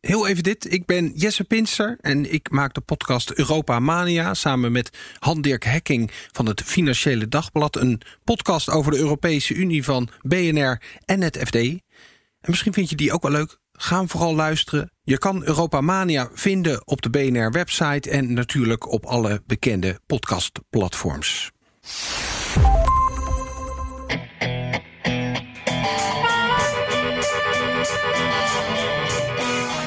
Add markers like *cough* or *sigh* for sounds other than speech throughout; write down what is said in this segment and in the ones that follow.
heel even dit. Ik ben Jesse Pinster en ik maak de podcast Europa Mania... samen met Han-Dirk Hekking van het Financiële Dagblad. Een podcast over de Europese Unie van BNR en het FD. En misschien vind je die ook wel leuk. Ga hem vooral luisteren. Je kan Europa Mania vinden op de BNR-website... en natuurlijk op alle bekende podcastplatforms.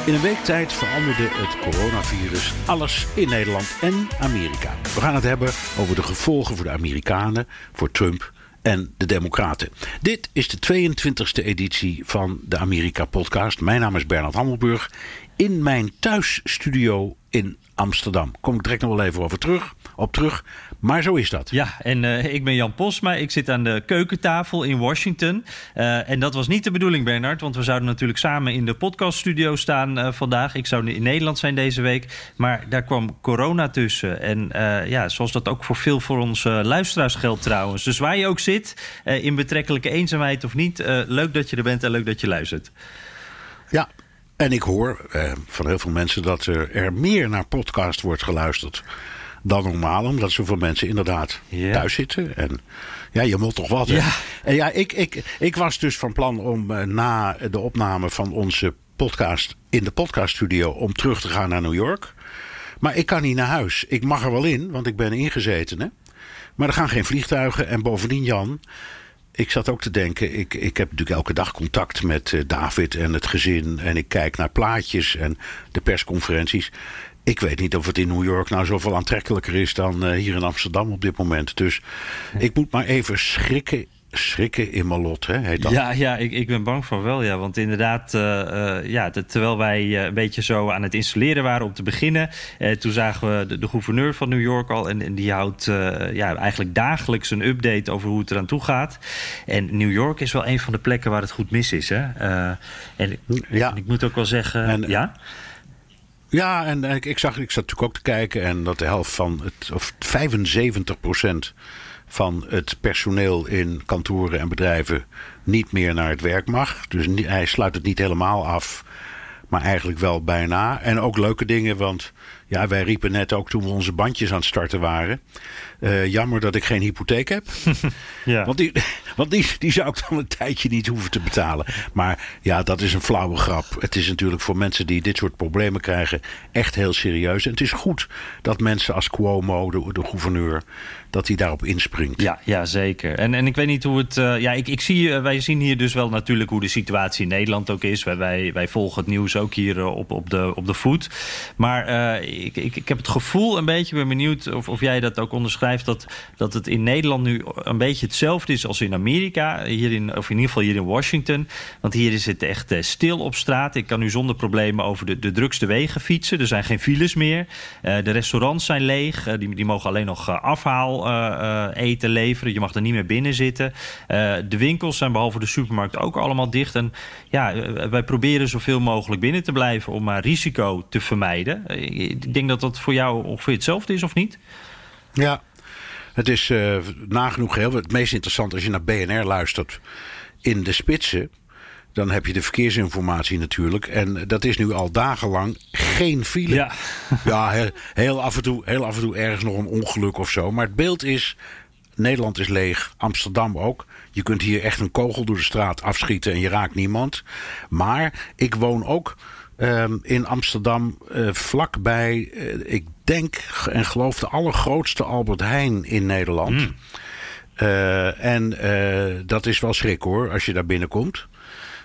In een week tijd veranderde het coronavirus alles in Nederland en Amerika. We gaan het hebben over de gevolgen voor de Amerikanen, voor Trump en de Democraten. Dit is de 22e editie van de Amerika-podcast. Mijn naam is Bernard Hammelburg. In mijn thuisstudio in Amsterdam. Kom ik direct nog wel even over terug, op terug. Maar zo is dat. Ja, en uh, ik ben Jan Posma. Ik zit aan de keukentafel in Washington. Uh, en dat was niet de bedoeling, Bernard. Want we zouden natuurlijk samen in de podcaststudio staan uh, vandaag. Ik zou in Nederland zijn deze week. Maar daar kwam corona tussen. En ja, zoals dat ook voor veel voor onze luisteraars geldt trouwens. Dus waar je ook zit, in betrekkelijke eenzaamheid of niet... leuk dat je er bent en leuk dat je luistert. Ja, en ik hoor van heel veel mensen dat er, er meer naar podcast wordt geluisterd dan normaal. Omdat zoveel mensen inderdaad thuis zitten. En ja, je moet toch wat. hè? Ja. En ja, ik, ik, ik was dus van plan om eh, na de opname van onze podcast in de podcaststudio om terug te gaan naar New York. Maar ik kan niet naar huis. Ik mag er wel in, want ik ben ingezetene. Maar er gaan geen vliegtuigen. En bovendien, Jan, ik zat ook te denken, ik, ik heb natuurlijk elke dag contact met eh, David en het gezin. En ik kijk naar plaatjes en de persconferenties. Ik weet niet of het in New York nou zoveel aantrekkelijker is dan eh, hier in Amsterdam op dit moment. Dus ik moet maar even schrikken, schrikken in mijn lot, hè, heet dat. Ja, ja ik, ik ben bang van wel, ja. Want inderdaad, eh, eh, ja, te- terwijl wij een beetje zo aan het installeren waren om te beginnen... toen zagen we de, de gouverneur van New York al... en, en die houdt ja, eigenlijk dagelijks een update over hoe het eraan toe gaat. En New York is wel een van de plekken waar het goed mis is, hè. En, Ja. en ik moet ook wel zeggen... En- ja? Ja, en ik, ik zag, ik zat natuurlijk ook te kijken en dat de helft van het, of 75% van het personeel in kantoren en bedrijven niet meer naar het werk mag. Dus hij sluit het niet helemaal af, maar eigenlijk wel bijna. En ook leuke dingen, want ja, wij riepen net ook toen we onze bandjes aan het starten waren. Eh, jammer dat ik geen hypotheek heb. *laughs* Ja. Want, die, want die, die zou ik dan een tijdje niet hoeven te betalen. Maar ja, dat is een flauwe grap. Het is natuurlijk voor mensen die dit soort problemen krijgen echt heel serieus. En het is goed dat mensen als Cuomo, de, de gouverneur, dat hij daarop inspringt. Ja, ja zeker. En, en ik weet niet hoe het. eh, ja, ik, ik zie, eh, wij zien hier dus wel natuurlijk hoe de situatie in Nederland ook is. Wij, wij, wij volgen het nieuws ook hier op, op, de, op de voet. Maar ik, ik, ik heb het gevoel een beetje, ben benieuwd of, of jij dat ook onderschrijft, dat, dat het in Nederland nu een beetje hetzelfde is als in Amerika. Hier in, of in ieder geval hier in Washington. Want hier is het echt eh, stil op straat. Ik kan nu zonder problemen over de, de drukste wegen fietsen. Er zijn geen files meer. Eh, de restaurants zijn leeg. Eh, die, die mogen alleen nog afhaal eten leveren. Je mag er niet meer binnen zitten. De winkels zijn behalve de supermarkt ook allemaal dicht. En ja, wij proberen zoveel mogelijk binnen te blijven om maar risico te vermijden. Ik denk dat dat voor jou ongeveer hetzelfde is, of niet? Ja, het is eh, nagenoeg heel. Het meest interessant als je naar BNR luistert in de spitsen. Dan heb je de verkeersinformatie natuurlijk. En dat is nu al dagenlang geen file. Ja. *laughs* Ja, heel, heel, af en toe, heel af en toe ergens nog een ongeluk of zo. Maar het beeld is: Nederland is leeg, Amsterdam ook. Je kunt hier echt een kogel door de straat afschieten en je raakt niemand. Maar ik woon ook ehm, in Amsterdam eh, vlakbij, eh, ik denk en geloof de allergrootste Albert Heijn in Nederland. Eh, en eh, dat is wel schrik hoor, als je daar binnenkomt.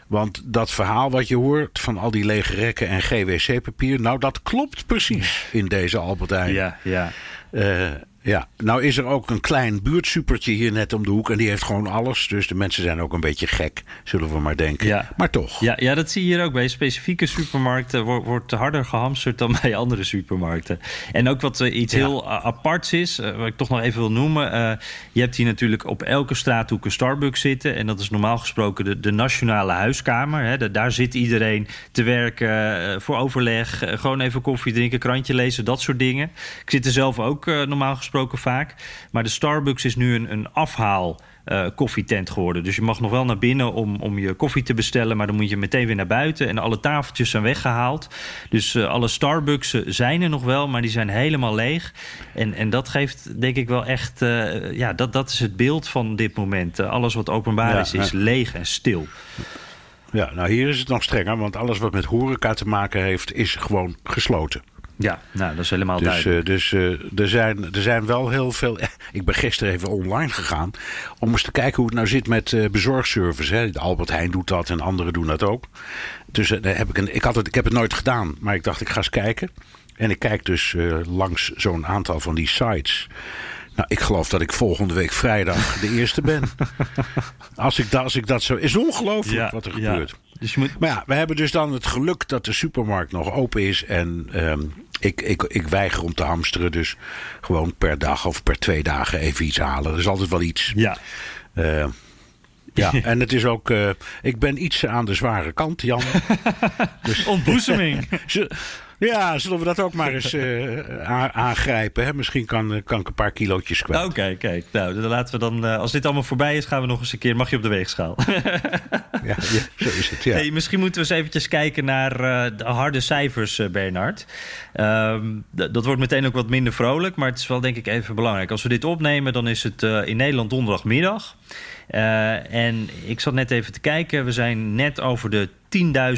Want dat verhaal wat je hoort van al die lege rekken en GWC-papier, nou dat klopt precies in deze Albert Heijn. Ja, ja. Eh, Ja, nou is er ook een klein buurtsupertje hier net om de hoek. En die heeft gewoon alles. Dus de mensen zijn ook een beetje gek, zullen we maar denken. Ja. Maar toch. Ja, ja, dat zie je hier ook. Bij specifieke supermarkten wordt, wordt harder gehamsterd dan *laughs* bij andere supermarkten. En ook wat uh, iets Ja. heel uh, aparts is, uh, wat ik toch nog even wil noemen. je hebt hier natuurlijk op elke straathoek een Starbucks zitten. En dat is normaal gesproken de, de nationale huiskamer. Hè. Da- daar zit iedereen te werken voor overleg. gewoon even koffie drinken, krantje lezen, dat soort dingen. Ik zit er zelf ook normaal gesproken vaak. Maar de Starbucks is nu een, een afhaal. Uh, koffietent geworden. Dus je mag nog wel naar binnen om, om je koffie te bestellen, maar dan moet je meteen weer naar buiten. En alle tafeltjes zijn weggehaald. Dus uh, alle Starbucks zijn er nog wel, maar die zijn helemaal leeg. En, en dat geeft denk ik wel echt, uh, ja, dat, dat is het beeld van dit moment. alles wat openbaar ja, is, is ja. leeg en stil. Ja, nou hier is het nog strenger, want alles wat met horeca te maken heeft, is gewoon gesloten. Ja, nou, dat is helemaal dus, duidelijk. Uh, dus uh, er, zijn, er zijn wel heel veel. *laughs* Ik ben gisteren even online gegaan om eens te kijken hoe het nou zit met uh, bezorgservice. Hè. Albert Heijn doet dat en anderen doen dat ook. Dus heb ik, een, ik, had het, ik heb het nooit gedaan, maar ik dacht ik ga eens kijken. En ik kijk dus langs zo'n aantal van die sites. Nou, ik geloof dat ik volgende week vrijdag de eerste ben. *laughs* als, ik da, als ik dat zo. Is ongelooflijk ja, wat er ja. Dus je moet... Maar ja, we hebben dus dan het geluk dat de supermarkt nog open is. En um, ik, ik, ik weiger om te hamsteren. Dus gewoon per dag of per twee dagen even iets halen. Er is altijd wel iets. Ja. Uh, ja, *laughs* en het is ook. Uh, ik ben iets aan de zware kant, Jan. *laughs* dus, Ontboezeming. *laughs* Ja, zullen we dat ook maar eens uh, aangrijpen? Hè? Misschien kan, kan ik een paar kilootjes kwijt. Oké, okay, kijk. Nou, dan laten we dan. Uh, als dit allemaal voorbij is, gaan we nog eens een keer. Mag je op de weegschaal? *laughs* ja, ja, zo is het. Ja. Hey, misschien moeten we eens eventjes kijken naar uh, de harde cijfers, Bernard. Um, dat wordt meteen ook wat minder vrolijk, maar het is wel denk ik even belangrijk. Als we dit opnemen, dan is het in Nederland donderdagmiddag. Uh, en ik zat net even te kijken. We zijn net over de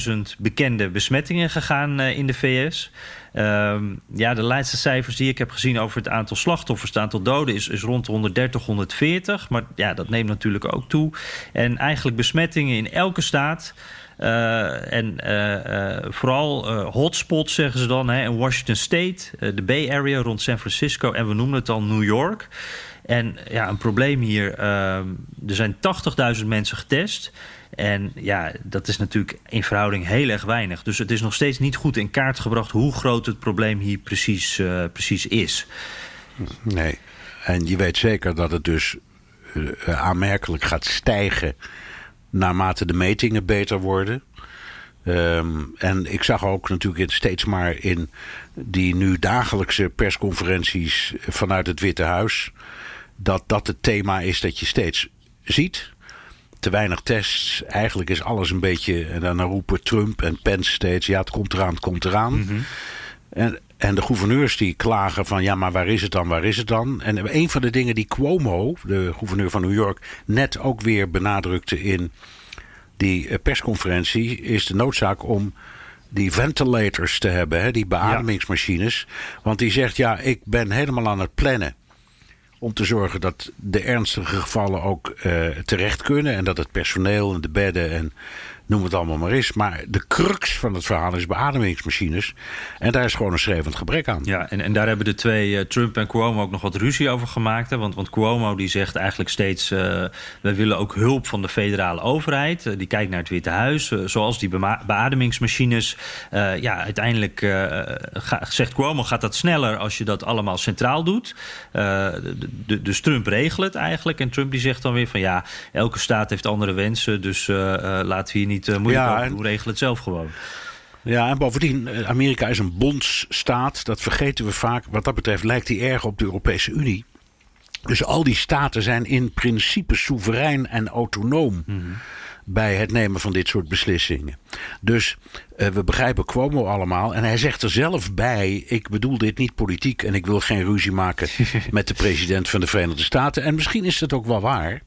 10.000 bekende besmettingen gegaan uh, in de VS. Um, ja, de laatste cijfers die ik heb gezien over het aantal slachtoffers, het aantal doden, is, is rond de 130, 140. Maar ja, dat neemt natuurlijk ook toe. En eigenlijk besmettingen in elke staat. Uh, en vooral hotspots, zeggen ze dan, hè, in Washington State, de Bay Area rond San Francisco en we noemen het al New York. En ja, een probleem hier. Uh, er zijn 80.000 mensen getest. En ja, dat is natuurlijk in verhouding heel erg weinig. Dus het is nog steeds niet goed in kaart gebracht hoe groot het probleem hier precies, uh, precies is. Nee. En je weet zeker dat het dus uh, aanmerkelijk gaat stijgen naarmate de metingen beter worden. Um, en ik zag ook natuurlijk steeds maar in die nu dagelijkse persconferenties vanuit het Witte Huis dat dat het thema is dat je steeds ziet. Te weinig tests. Eigenlijk is alles een beetje. En dan roepen Trump en Pence steeds: ja, het komt eraan, het komt eraan. Mm -hmm. en, en de gouverneurs die klagen van: ja, maar waar is het dan, waar is het dan? En een van de dingen die Cuomo, de gouverneur van New York, net ook weer benadrukte in die persconferentie, is de noodzaak om die ventilators te hebben, hè, die beademingsmachines. Ja. Want die zegt: ja, ik ben helemaal aan het plannen om te zorgen dat de ernstige gevallen ook uh, terecht kunnen. En dat het personeel en de bedden en noem het allemaal maar is. Maar de crux van het verhaal is beademingsmachines. En daar is gewoon een schreeuwend gebrek aan. Ja, en, en daar hebben de twee, uh, Trump en Cuomo, ook nog wat ruzie over gemaakt. Hè? Want, want Cuomo die zegt eigenlijk steeds... Uh, wij willen ook hulp van de federale overheid. Uh, die kijkt naar het Witte Huis. zoals die beademingsmachines. ja, uiteindelijk zegt Cuomo gaat dat sneller als je dat allemaal centraal doet. dus Trump regelt het eigenlijk. En Trump die zegt dan weer van ja, elke staat heeft andere wensen. Dus laten we hier niet niet uh, moeilijk ja, over doen. Regel het zelf gewoon. Ja, en bovendien, Amerika is een bondsstaat. Dat vergeten we vaak. Wat dat betreft lijkt die erg op de Europese Unie. Dus al die staten zijn in principe soeverein en autonoom. Mm -hmm. bij het nemen van dit soort beslissingen. Dus uh, we begrijpen Cuomo allemaal. En hij zegt er zelf bij: Ik bedoel dit niet politiek. en ik wil geen ruzie maken *laughs* met de president van de Verenigde Staten. En misschien is dat ook wel waar.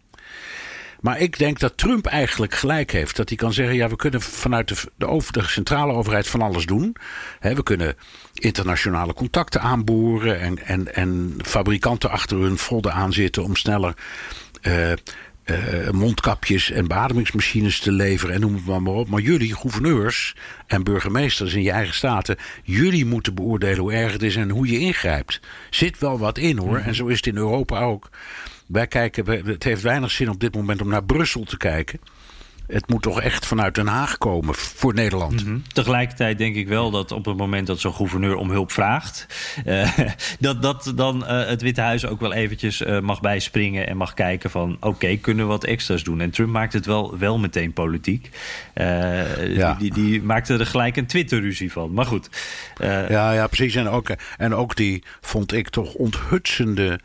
Maar ik denk dat Trump eigenlijk gelijk heeft. Dat hij kan zeggen: ja, we kunnen vanuit de, de, over, de centrale overheid van alles doen. He, we kunnen internationale contacten aanboren. En, en, en fabrikanten achter hun vodden aanzitten om sneller uh, eh, mondkapjes en beademingsmachines te leveren en noem het maar, maar op. Maar jullie, gouverneurs en burgemeesters in je eigen staten, jullie moeten beoordelen hoe erg het is en hoe je ingrijpt. Zit wel wat in hoor. En zo is het in Europa ook. Wij kijken, het heeft weinig zin op dit moment om naar Brussel te kijken het moet toch echt vanuit Den Haag komen voor Nederland. Mhm. Tegelijkertijd denk ik wel dat op het moment dat zo'n gouverneur om hulp vraagt, uh, *laughs* dat, dat dan uh, het Witte Huis ook wel eventjes uh, mag bijspringen en mag kijken van oké, okay, kunnen we wat extra's doen? En Trump maakt het wel, wel meteen politiek. Ja. Die, die, die, maakte er gelijk een Twitter-ruzie van. Maar goed. ja, ja, precies. En ook, en ook die vond ik toch onthutsende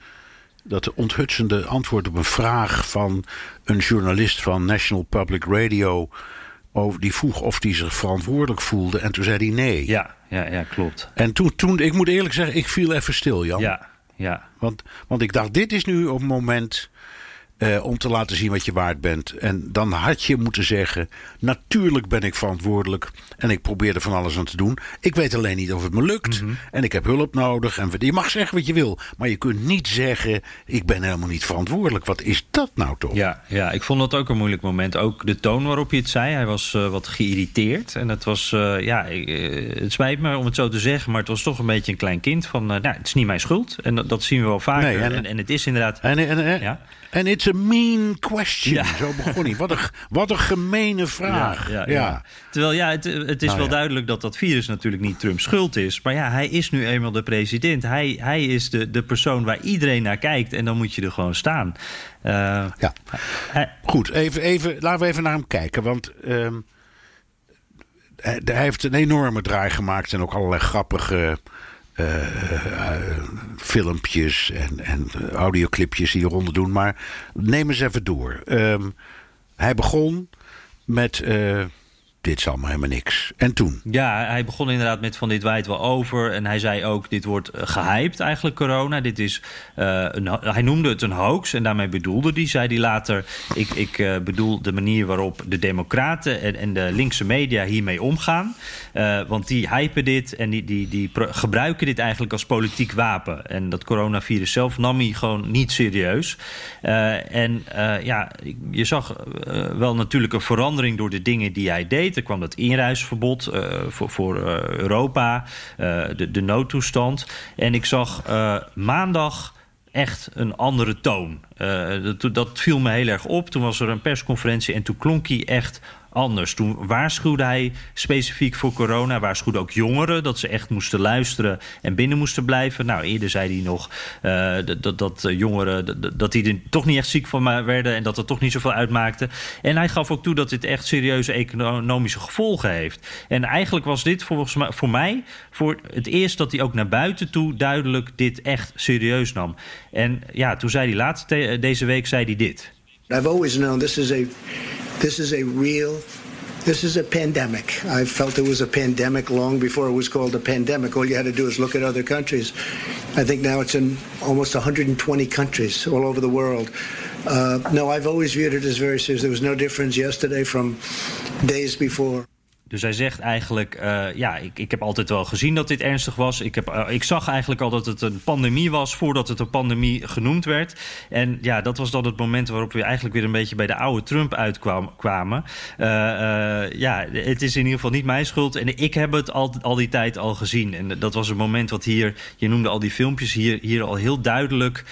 dat onthutsende antwoord op een vraag van een journalist van National Public Radio. Over, die vroeg of hij zich verantwoordelijk voelde. En toen zei hij nee. Ja, ja, ja klopt. En toen, toen, ik moet eerlijk zeggen, ik viel even stil, Jan. Ja, ja. Want, want ik dacht, dit is nu op het moment uh, om te laten zien wat je waard bent. En dan had je moeten zeggen: Natuurlijk ben ik verantwoordelijk. En ik probeer er van alles aan te doen. Ik weet alleen niet of het me lukt. Mm -hmm. En ik heb hulp nodig. En je mag zeggen wat je wil. Maar je kunt niet zeggen: Ik ben helemaal niet verantwoordelijk. Wat is dat nou toch? Ja, ja ik vond dat ook een moeilijk moment. Ook de toon waarop je het zei. Hij was uh, wat geïrriteerd. En het was, uh, ja, het spijt me om het zo te zeggen. Maar het was toch een beetje een klein kind. Van, nou, het is niet mijn schuld. En dat, dat zien we wel vaker. Nee, en, en, en, het is inderdaad. En, en, ja. En it's a mean question. Ja. Zo begon hij. Wat een, wat een gemene vraag. Ja, ja. Terwijl ja, het, het is nou wel duidelijk dat dat virus natuurlijk niet Trumps schuld is. Maar ja, hij is nu eenmaal de president. Hij, hij is de, de persoon waar iedereen naar kijkt. En dan moet je er gewoon staan. Uh, ja. Hij, Goed, even, even, laten we even naar hem kijken. Want uh, hij, heeft een enorme draai gemaakt. En ook allerlei grappige filmpjes en, en audioclipjes die eronder doen. Maar neem eens even door. Um, hij begon met uh, dit is allemaal helemaal niks. En toen? Ja, hij begon inderdaad met van dit waait wel over. En hij zei ook, dit wordt uh, gehyped eigenlijk, corona. Dit is, uh, een, hij noemde het een hoax en daarmee bedoelde hij, zei hij later... ik, ik uh, bedoel de manier waarop de democraten en, en de linkse media hiermee omgaan. want die hypen dit en die, die, die gebruiken dit eigenlijk als politiek wapen. En dat coronavirus zelf nam hij gewoon niet serieus. en ja, je zag wel natuurlijk een verandering door de dingen die hij deed. Er kwam dat inreisverbod uh, voor, voor uh, Europa, uh, de, de noodtoestand. En ik zag maandag echt een andere toon. dat, dat viel me heel erg op. Toen was er een persconferentie en toen klonk hij echt anders. Toen waarschuwde hij specifiek voor corona. Waarschuwde ook jongeren dat ze echt moesten luisteren en binnen moesten blijven. Nou, eerder zei hij nog uh, dat, dat jongeren dat die er toch niet echt ziek van werden en dat het toch niet zoveel uitmaakte. En hij gaf ook toe dat dit echt serieuze economische gevolgen heeft. En eigenlijk was dit volgens mij, voor mij voor het eerst dat hij ook naar buiten toe duidelijk dit echt serieus nam. En ja, toen zei hij laatst deze week zei hij dit. I've always known this is a This is a real this is a pandemic. I felt it was a pandemic long before it was called a pandemic. All you had to do is look at other countries. I think now it's in almost 120 countries all over the world. Uh, no, I've always viewed it as very serious. There was no difference yesterday from days before. Dus hij zegt eigenlijk, uh, ja, ik, ik heb altijd wel gezien dat dit ernstig was. Ik, heb, uh, ik zag eigenlijk al dat het een pandemie was voordat het een pandemie genoemd werd. En ja, dat was dan het moment waarop we eigenlijk weer een beetje bij de oude Trump uitkwamen. Uh, ja, het is in ieder geval niet mijn schuld. En ik heb het al, al die tijd al gezien. En dat was een moment wat hier, je noemde al die filmpjes hier, hier al heel duidelijk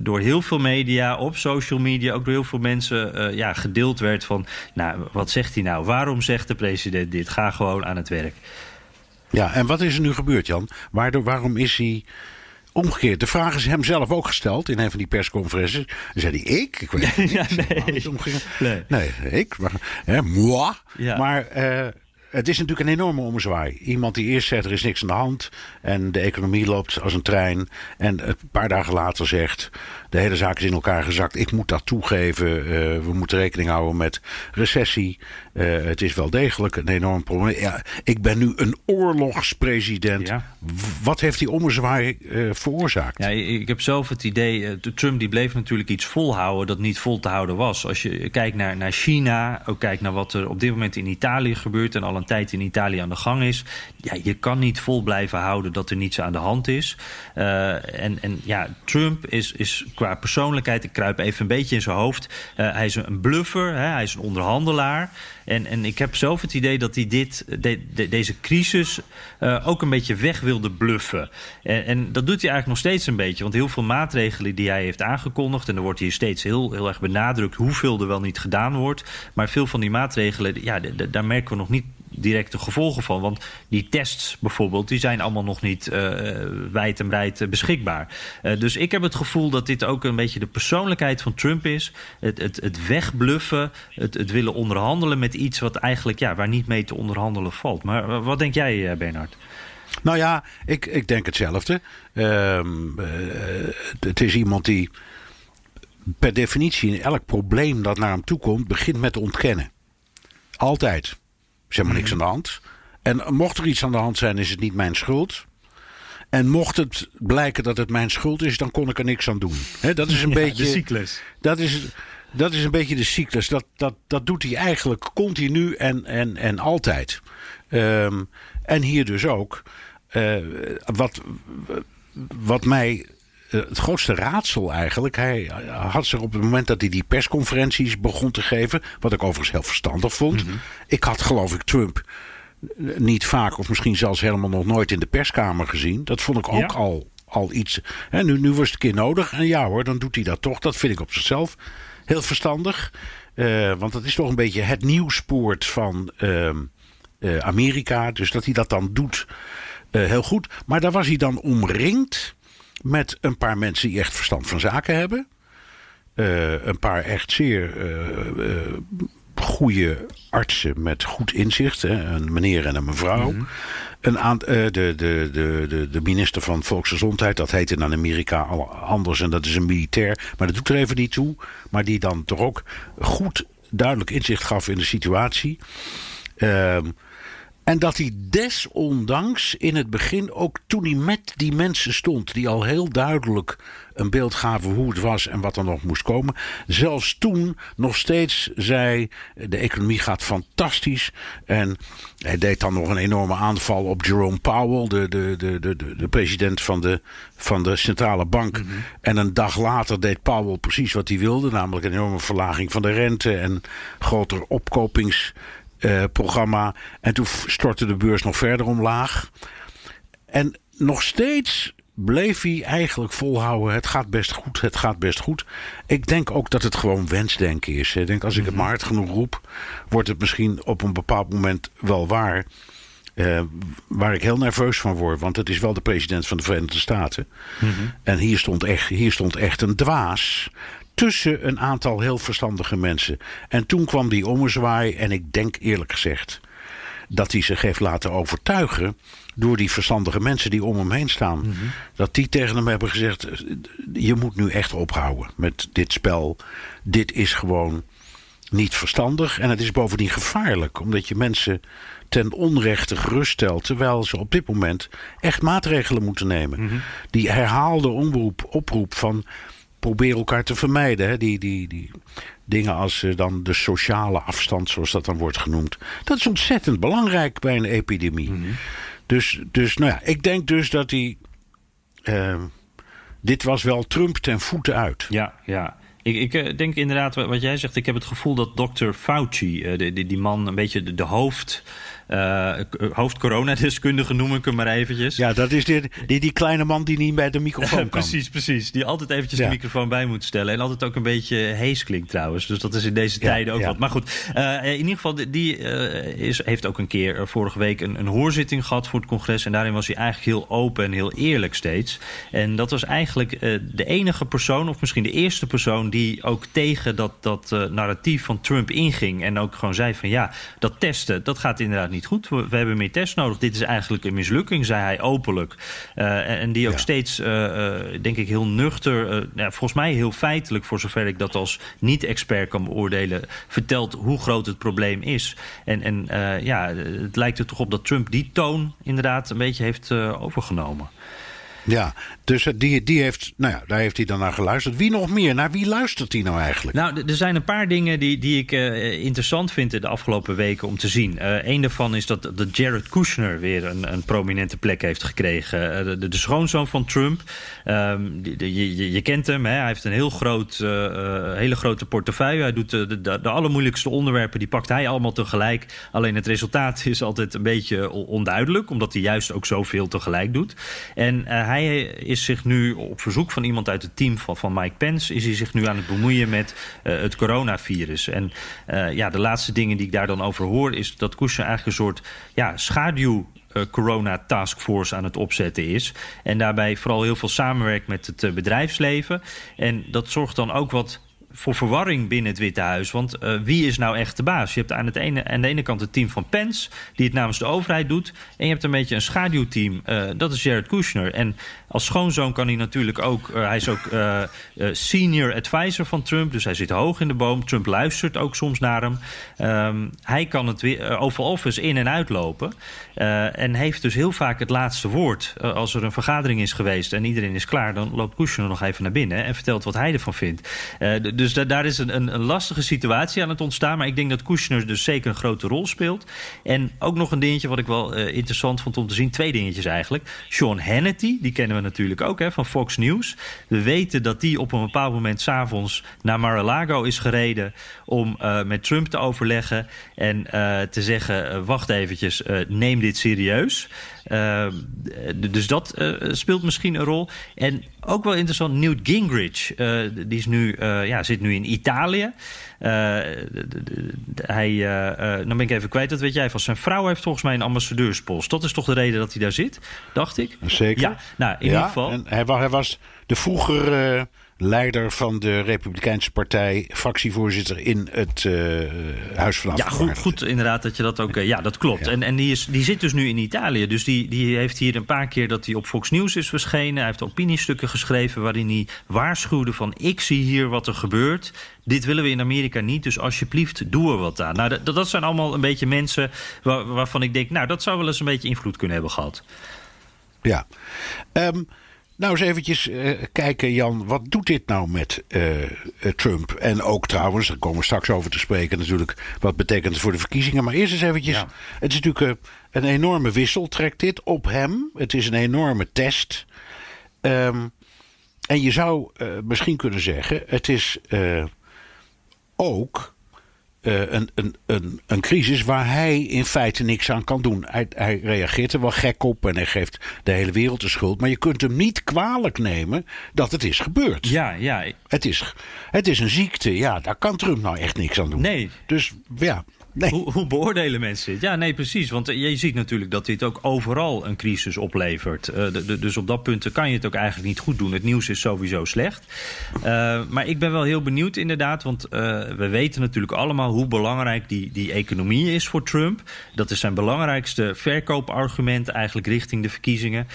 door heel veel media, op social media, ook door heel veel mensen ja, gedeeld werd van, nou, wat zegt hij nou? Waarom zegt de president dit. Ga gewoon aan het werk. Ja, en wat is er nu gebeurd, Jan? Waardoor, waarom is hij omgekeerd? De vraag is hem zelf ook gesteld in een van die persconferenties. Dan zei hij, ik? Ik weet niet. *laughs* ja, nee. nee. nee. ik. Maar, hè, moi. Ja. Maar uh, het is natuurlijk een enorme ommezwaai. Iemand die eerst zegt er is niks aan de hand en de economie loopt als een trein. En een paar dagen later zegt de hele zaak is in elkaar gezakt. Ik moet dat toegeven. Uh, we moeten rekening houden met recessie. Uh, het is wel degelijk een enorm probleem. Ja, ik ben nu een oorlogspresident. Ja. Wat heeft die ommezwaai uh, veroorzaakt? Ja, ik heb zelf het idee. Trump die bleef natuurlijk iets volhouden dat niet vol te houden was. Als je kijkt naar, naar China, ook kijkt naar wat er op dit moment in Italië gebeurt en al een een tijd in Italië aan de gang is. Ja, je kan niet vol blijven houden dat er niets aan de hand is. en, en ja, Trump is, is qua persoonlijkheid, ik kruip even een beetje in zijn hoofd. hij is een bluffer, hè, hij is een onderhandelaar. En, en ik heb zelf het idee dat hij dit, deze crisis uh, ook een beetje weg wilde bluffen. En, en, dat doet hij eigenlijk nog steeds een beetje. Want heel veel maatregelen die hij heeft aangekondigd... en er wordt hier steeds heel, heel erg benadrukt hoeveel er wel niet gedaan wordt. Maar veel van die maatregelen, ja, daar merken we nog niet directe gevolgen van. Want die tests bijvoorbeeld, die zijn allemaal nog niet uh, wijd en breed beschikbaar. Uh, dus ik heb het gevoel dat dit ook een beetje de persoonlijkheid van Trump is. Het, het, het wegbluffen, het, het willen onderhandelen met iets wat eigenlijk ja, waar niet mee te onderhandelen valt. Maar wat denk jij, Bernard? Nou ja, ik, ik denk hetzelfde. Uh, het is iemand die per definitie in elk probleem dat naar hem toe komt, begint met ontkennen. Altijd is helemaal niks mhm. aan de hand. En mocht er iets aan de hand zijn, is het niet mijn schuld. En mocht het blijken dat het mijn schuld is, dan kon ik er niks aan doen. dat is een *laughs* beetje. De cyclus. Dat is, dat is een beetje de cyclus. Dat, dat, dat doet hij eigenlijk continu en, en, en altijd. Um, en hier dus ook. Uh, wat, wat mij eh, het grootste raadsel eigenlijk. Hij had zich op het moment dat hij die persconferenties begon te geven, wat ik overigens heel verstandig vond. Mhm. Ik had geloof ik Trump niet vaak of misschien zelfs helemaal nog nooit in de perskamer gezien. Dat vond ik ook al, al iets. Hè, nu, nu was het een keer nodig. En ja hoor, dan doet hij dat toch. Dat vind ik op zichzelf heel verstandig. Uh, want dat is toch een beetje het nieuwspoort van uh, uh, Amerika. Dus dat hij dat dan doet, heel goed. Maar daar was hij dan omringd met een paar mensen die echt verstand van zaken hebben. Uh, een paar echt zeer uh, goede artsen met goed inzicht. Hè? Een meneer en een mevrouw. Mm -hmm. een de, de, de, de, de minister van Volksgezondheid, dat heet in Amerika anders en dat is een militair. Maar dat doet er even niet toe. Maar die dan toch ook goed duidelijk inzicht gaf in de situatie. Uh, en dat hij desondanks in het begin, ook toen hij met die mensen stond, die al heel duidelijk een beeld gaven hoe het was en wat er nog moest komen, zelfs toen nog steeds zei: de economie gaat fantastisch. En hij deed dan nog een enorme aanval op Jerome Powell, de, de, de, de, de president van de, van de centrale bank. Mhm. En een dag later deed Powell precies wat hij wilde, namelijk een enorme verlaging van de rente en groter opkopings uh, programma. En toen stortte de beurs nog verder omlaag. En nog steeds bleef hij eigenlijk volhouden. Het gaat best goed, het gaat best goed. Ik denk ook dat het gewoon wensdenken is. Ik denk als ik het maar hard genoeg roep, wordt het misschien op een bepaald moment wel waar. Uh, waar ik heel nerveus van word. Want het is wel de president van de Verenigde Staten. Mm -hmm. En hier stond, echt, hier stond echt een dwaas tussen een aantal heel verstandige mensen. En toen kwam die ommezwaai en ik denk eerlijk gezegd dat hij zich heeft laten overtuigen door die verstandige mensen die om hem heen staan. Mhm. Dat die tegen hem hebben gezegd: je moet nu echt ophouden met dit spel. Dit is gewoon niet verstandig en het is bovendien gevaarlijk, omdat je mensen ten onrechte geruststelt, terwijl ze op dit moment echt maatregelen moeten nemen. Mhm. Die herhaalde omroep, oproep van probeer elkaar te vermijden. Hè? Die, die, die dingen als uh, dan de sociale afstand, zoals dat dan wordt genoemd. Dat is ontzettend belangrijk bij een epidemie. Mhm. dus, dus nou ja, ik denk dus dat hij. Uh, dit was wel Trump ten voeten uit. Ja, ja. Ik, ik uh, denk inderdaad, wat jij zegt, ik heb het gevoel dat dokter Fauci, die, die, die man, een beetje de, de hoofd uh, hoofdcoronadeskundige noem ik hem maar eventjes. Ja, dat is die, die, die kleine man die niet bij de microfoon *laughs* kan. precies, precies. Die altijd eventjes de microfoon bij moet stellen. En altijd ook een beetje hees klinkt trouwens. Dus dat is in deze tijden ook wat. Maar goed, uh, in ieder geval, die uh, is, heeft ook een keer vorige week een, een hoorzitting gehad voor het congres. En daarin was hij eigenlijk heel open en heel eerlijk steeds. En dat was eigenlijk de enige persoon, of misschien de eerste persoon... die ook tegen dat, dat narratief van Trump inging. En ook gewoon zei van ja, dat testen, dat gaat inderdaad niet goed. We, we, hebben meer tests nodig. Dit is eigenlijk een mislukking, zei hij openlijk. Uh, en die ook steeds, uh, denk ik, heel nuchter, ja, volgens mij heel feitelijk, voor zover ik dat als niet-expert kan beoordelen, vertelt hoe groot het probleem is. En, en ja, het lijkt er toch op dat Trump die toon inderdaad een beetje heeft overgenomen. Ja, dus die, die heeft, nou ja, daar heeft hij dan naar geluisterd. Wie nog meer? Naar wie luistert hij nou eigenlijk? Nou, er zijn een paar dingen die, die ik uh, interessant vind de afgelopen weken om te zien. Uh, een daarvan is dat, dat Jared Kushner weer een, een prominente plek heeft gekregen. De, schoonzoon van Trump. Um, die, je, je, kent hem, hè? hij heeft een heel groot, hele grote portefeuille. Hij doet de, de, de allermoeilijkste onderwerpen, die pakt hij allemaal tegelijk. Alleen het resultaat is altijd een beetje onduidelijk, omdat hij juist ook zoveel tegelijk doet. En hij is zich nu op verzoek van iemand uit het team van, van Mike Pence... is hij zich nu aan het bemoeien met uh, het coronavirus. En uh, ja, de laatste dingen die ik daar dan over hoor... is dat Kushner eigenlijk een soort ja, schaduw uh, corona taskforce aan het opzetten is. En daarbij vooral heel veel samenwerkt met het bedrijfsleven. En dat zorgt dan ook wat voor verwarring binnen het Witte Huis. Want uh, wie is nou echt de baas? Je hebt aan, het ene, aan de ene kant het team van Pence, die het namens de overheid doet. En je hebt een beetje een schaduwteam, uh, dat is Jared Kushner. En als schoonzoon kan hij natuurlijk ook, uh, hij is ook senior advisor van Trump, dus hij zit hoog in de boom. Trump luistert ook soms naar hem. Um, hij kan het weer, Oval Office in en uitlopen. en heeft dus heel vaak het laatste woord. als er een vergadering is geweest en iedereen is klaar, dan loopt Kushner nog even naar binnen en vertelt wat hij ervan vindt. Dus da daar is een, een, lastige situatie aan het ontstaan. Maar ik denk dat Kushner dus zeker een grote rol speelt. En ook nog een dingetje wat ik wel uh, interessant vond om te zien. Twee dingetjes eigenlijk. Sean Hannity, die kennen we natuurlijk ook hè, van Fox News. We weten dat die op een bepaald moment s'avonds naar Mar-a-Lago is gereden... om uh, met Trump te overleggen en uh, te zeggen... wacht eventjes, neem dit serieus. Uh, dus dat uh, speelt misschien een rol. En ook wel interessant, Newt Gingrich. Uh, die is nu, ja, zit nu in Italië. hij, dan ben ik even kwijt, dat weet jij van. Zijn vrouw heeft volgens mij een ambassadeurspost. Dat is toch de reden dat hij daar zit, dacht ik? Zeker. Ja, nou, in ja, ieder geval. En hij, hij was de vroeger leider van de Republikeinse Partij, fractievoorzitter in het uh, Huis van Ja, goed, goed inderdaad dat je dat ook. Uh, ja, dat klopt. Ja. En, en die, is, die zit dus nu in Italië. Dus die, die heeft hier een paar keer dat hij op Fox News is verschenen. Hij heeft opiniestukken geschreven waarin hij waarschuwde van ik zie hier wat er gebeurt. Dit willen we in Amerika niet, dus alsjeblieft doe er wat aan. Nou, dat, dat zijn allemaal een beetje mensen waar, waarvan ik denk, nou, dat zou wel eens een beetje invloed kunnen hebben gehad. Ja. Um, nou, eens eventjes uh, kijken, Jan. Wat doet dit nou met uh, Trump? En ook trouwens, daar komen we straks over te spreken natuurlijk. Wat betekent het voor de verkiezingen? Maar eerst eens eventjes. Ja. Het is natuurlijk uh, een enorme wissel, trekt dit op hem. Het is een enorme test. Um, en je zou misschien kunnen zeggen, het is ook uh, een, een, een, een crisis waar hij in feite niks aan kan doen. Hij, hij, reageert er wel gek op en hij geeft de hele wereld de schuld. Maar je kunt hem niet kwalijk nemen dat het is gebeurd. Ja, ja. Het is, het is een ziekte. Ja, daar kan Trump nou echt niks aan doen. Nee. Dus ja, Hoe, beoordelen mensen dit? Ja, nee, precies. Want je ziet natuurlijk dat dit ook overal een crisis oplevert. Uh, de, dus op dat punt kan je het ook eigenlijk niet goed doen. Het nieuws is sowieso slecht. Uh, maar ik ben wel heel benieuwd inderdaad. Want we weten natuurlijk allemaal hoe belangrijk die, die economie is voor Trump. Dat is zijn belangrijkste verkoopargument eigenlijk richting de verkiezingen.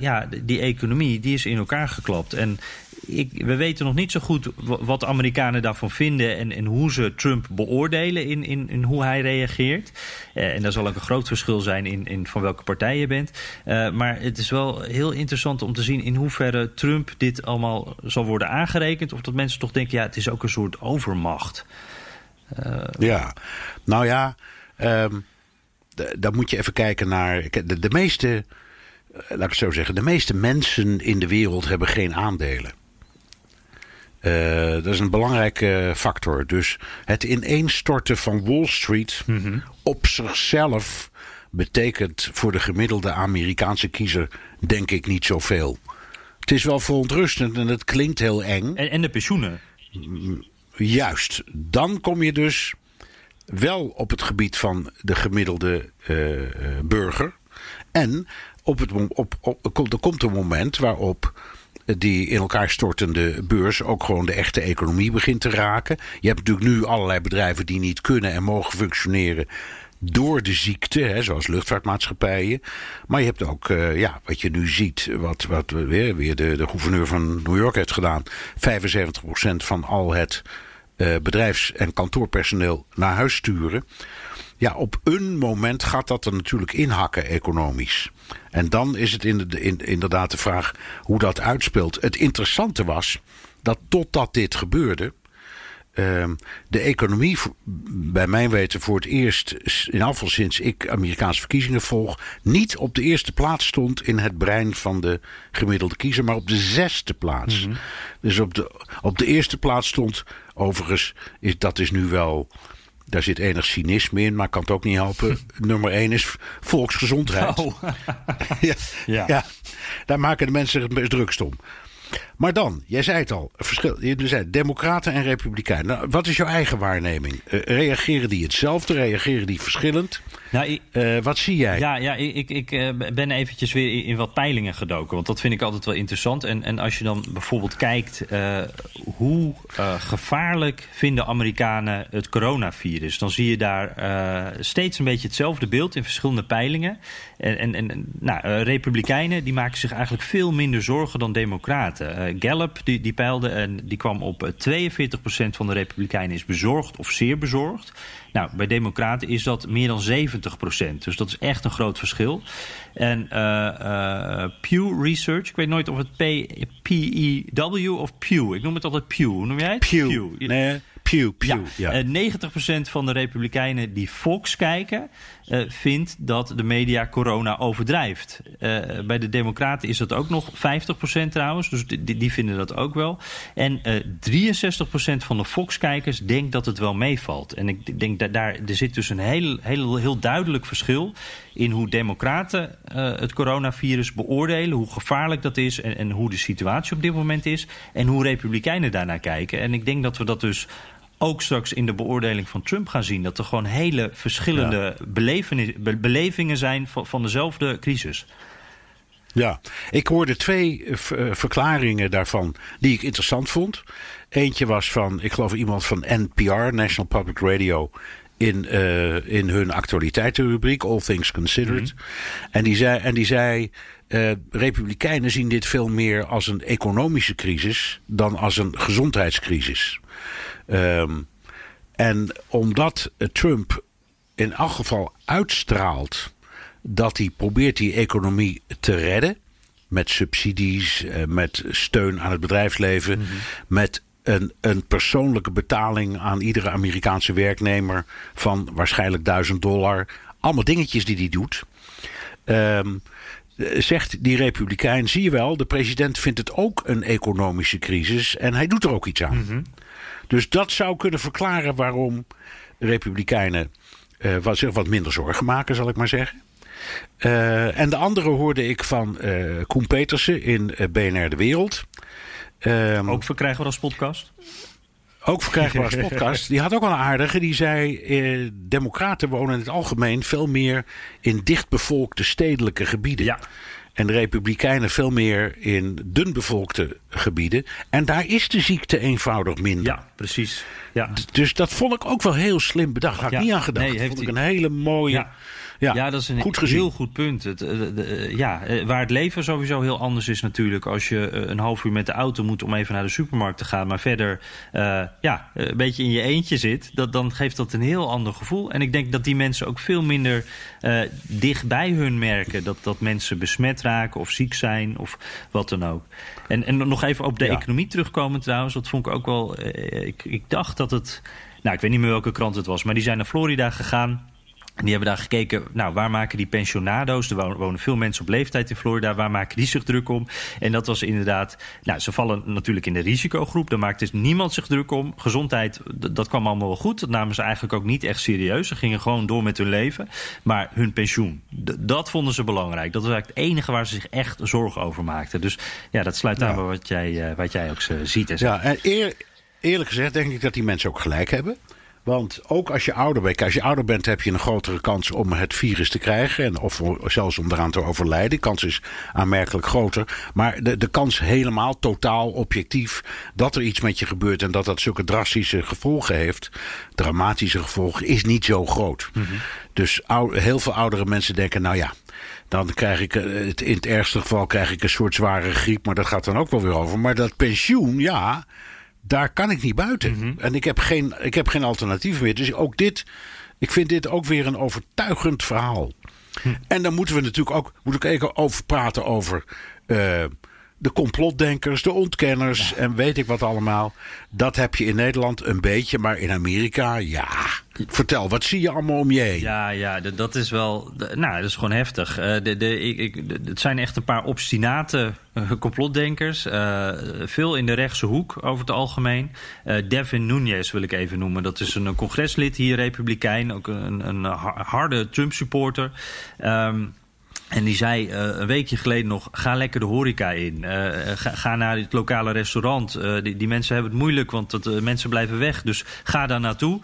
ja, die economie die is in elkaar geklapt. En ik, we weten nog niet zo goed wat de Amerikanen daarvan vinden en, en hoe ze Trump beoordelen in, in, hoe hij reageert. Uh, en daar zal ook een groot verschil zijn in, in van welke partij je bent. Uh, maar het is wel heel interessant om te zien in hoeverre Trump dit allemaal zal worden aangerekend. Of dat mensen toch denken, ja, het is ook een soort overmacht. Uh, ja, nou ja, um, dan moet je even kijken naar. De, de meeste, laat ik zo zeggen, de meeste mensen in de wereld hebben geen aandelen. Uh, dat is een belangrijke factor. Dus het ineenstorten van Wall Street mm -hmm. op zichzelf betekent voor de gemiddelde Amerikaanse kiezer denk ik niet zoveel. Het is wel verontrustend en het klinkt heel eng. En, en de pensioenen. Juist. Dan kom je dus wel op het gebied van de gemiddelde uh, burger. En op het, op, op, er komt een moment waarop die in elkaar stortende beurs ook gewoon de echte economie begint te raken. Je hebt natuurlijk nu allerlei bedrijven die niet kunnen en mogen functioneren door de ziekte, hè, zoals luchtvaartmaatschappijen. Maar je hebt ook, uh, ja, wat je nu ziet, wat, wat weer, weer de, de gouverneur van New York heeft gedaan. 75% van al het uh, bedrijfs- en kantoorpersoneel naar huis sturen. Ja, op een moment gaat dat er natuurlijk inhakken economisch. En dan is het inderdaad de vraag hoe dat uitspeelt. Het interessante was dat totdat dit gebeurde. Ehm, de economie, bij mijn weten, voor het eerst, in afval sinds ik Amerikaanse verkiezingen volg, niet op de eerste plaats stond in het brein van de gemiddelde kiezer, maar op de zesde plaats. Mhm. Dus op de, op de eerste plaats stond, overigens, is, dat is nu wel daar zit enig cynisme in, maar kan het ook niet helpen. *laughs* Nummer één is volksgezondheid. Oh. *laughs* ja, ja. ja, daar maken de mensen het drukst om. Maar dan, jij zei het al, verschil, je zei democraten en republikeinen. Nou, wat is jouw eigen waarneming? Uh, reageren die hetzelfde? Reageren die verschillend? Nou, uh, wat zie jij? Ja, ja ik, ik uh, ben eventjes weer in, wat peilingen gedoken. Want dat vind ik altijd wel interessant. En, en als je dan bijvoorbeeld kijkt hoe gevaarlijk vinden Amerikanen het coronavirus, dan zie je daar steeds een beetje hetzelfde beeld in verschillende peilingen. En, en, en nou, republikeinen die maken zich eigenlijk veel minder zorgen dan democraten. Gallup die, die peilde en die kwam op 42% eh, van de Republikeinen is bezorgd of zeer bezorgd. Nou, bij Democraten is dat meer dan 70%. Dus dat is echt een groot verschil. En uh, Pew Research, ik weet nooit of het P-E-W of Pew. Ik noem het altijd Pew. Hoe noem jij het? Pew. Pew. Nee. Pew, Pew. Ja, ja. 90% van de Republikeinen die Fox kijken, uh, vindt dat de media corona overdrijft. Uh, bij de Democraten is dat ook nog 50% trouwens, dus die, vinden dat ook wel. En uh, eh, 63% van de Fox-kijkers denkt dat het wel meevalt. En ik denk dat daar er zit dus een heel, heel, heel duidelijk verschil in hoe Democraten het coronavirus beoordelen, hoe gevaarlijk dat is en, en hoe de situatie op dit moment is, en hoe Republikeinen daarnaar kijken. En ik denk dat we dat dus ook straks in de beoordeling van Trump gaan zien. Dat er gewoon hele verschillende belevingen zijn van, van dezelfde crisis. Ja, ik hoorde twee uh, verklaringen daarvan die ik interessant vond. Eentje was van, ik geloof iemand van NPR, National Public Radio, in, uh, in hun actualiteitenrubriek, All Things Considered. Mhm. En die zei, en die zei uh, Republikeinen zien dit veel meer als een economische crisis dan als een gezondheidscrisis. Um, en omdat Trump in elk geval uitstraalt dat hij probeert die economie te redden. Met subsidies, eh, met steun aan het bedrijfsleven, mhm. met een, een persoonlijke betaling aan iedere Amerikaanse werknemer van waarschijnlijk 1000 dollar. Allemaal dingetjes die hij doet. Um, zegt die republikein, zie je wel, de president vindt het ook een economische crisis en hij doet er ook iets aan. Mm dus dat zou kunnen verklaren waarom Republikeinen uh, wat, zich wat minder zorgen maken, zal ik maar zeggen. Uh, en de andere hoorde ik van uh, Koen Petersen in BNR De Wereld. Um, ook verkrijgbaar als podcast? Ook verkrijgbaar als podcast. Die had ook wel een aardige. Die zei: eh, Democraten wonen in het algemeen veel meer in dichtbevolkte stedelijke gebieden. Ja. En de Republikeinen veel meer in dunbevolkte gebieden. En daar is de ziekte eenvoudig minder. Ja, precies. Ja. Dus dat vond ik ook wel heel slim bedacht. Had ik niet aan gedacht. Nee, dat vond ik een hele mooie. Ja. Ja, ja, dat is een goed heel goed punt. Het, eh, eh, ja, eh, waar het leven sowieso heel anders is natuurlijk. Als je een half uur met de auto moet om even naar de supermarkt te gaan. Maar verder ja, een beetje in je eentje zit. Dat, dan geeft dat een heel ander gevoel. En ik denk dat die mensen ook veel minder uh, dicht bij hun merken. Dat, dat mensen besmet raken of ziek zijn of wat dan ook. En, en nog even op de economie terugkomen trouwens. Dat vond ik ook wel... ik, ik dacht dat het... Nou, ik weet niet meer welke krant het was. Maar die zijn naar Florida gegaan en die hebben daar gekeken, nou, waar maken die pensionado's? Er wonen veel mensen op leeftijd in Florida. Waar maken die zich druk om? En dat was inderdaad, nou, ze vallen natuurlijk in de risicogroep. Daar maakt dus niemand zich druk om. Gezondheid, dat kwam allemaal wel goed. Dat namen ze eigenlijk ook niet echt serieus. Ze gingen gewoon door met hun leven. Maar hun pensioen, dat vonden ze belangrijk. Dat was eigenlijk het enige waar ze zich echt zorgen over maakten. Dus ja, dat sluit aan bij wat jij, uh, wat jij ook ziet en Ja, en eerlijk gezegd denk ik dat die mensen ook gelijk hebben. Want ook als je ouder bent, als je ouder bent, heb je een grotere kans om het virus te krijgen. En of zelfs om eraan te overlijden. De kans is aanmerkelijk groter. Maar de, de kans helemaal, totaal, objectief, dat er iets met je gebeurt en dat dat zulke drastische gevolgen heeft, dramatische gevolgen, is niet zo groot. Mhm. Dus heel veel oudere mensen denken, nou ja, dan krijg ik, eh, in het ergste geval krijg ik een soort zware griep, maar dat gaat dan ook wel weer over. Maar dat pensioen, ja, daar kan ik niet buiten. Mhm. En ik heb, geen, ik heb geen alternatief meer. Dus ook dit Ik vind dit ook weer een overtuigend verhaal. En dan moeten we natuurlijk ook moet ik even over praten over uh, de complotdenkers, de ontkenners en weet ik wat allemaal. Dat heb je in Nederland een beetje, maar in Amerika, ja. Vertel, wat zie je allemaal om je heen? Ja, ja, dat is wel. Nou, dat is gewoon heftig. Uh, de, de, ik, ik, het zijn echt een paar obstinate uh, complotdenkers. Uh, veel in de rechtse hoek over het algemeen. Devin Nunes wil ik even noemen. Dat is een congreslid hier, Republikein. Ook een, een harde Trump-supporter. Um, en die zei uh, een weekje geleden nog: ga lekker de horeca in. Uh, ga, ga, naar het lokale restaurant. Die, die, mensen hebben het moeilijk, want het, mensen blijven weg. Dus ga daar naartoe.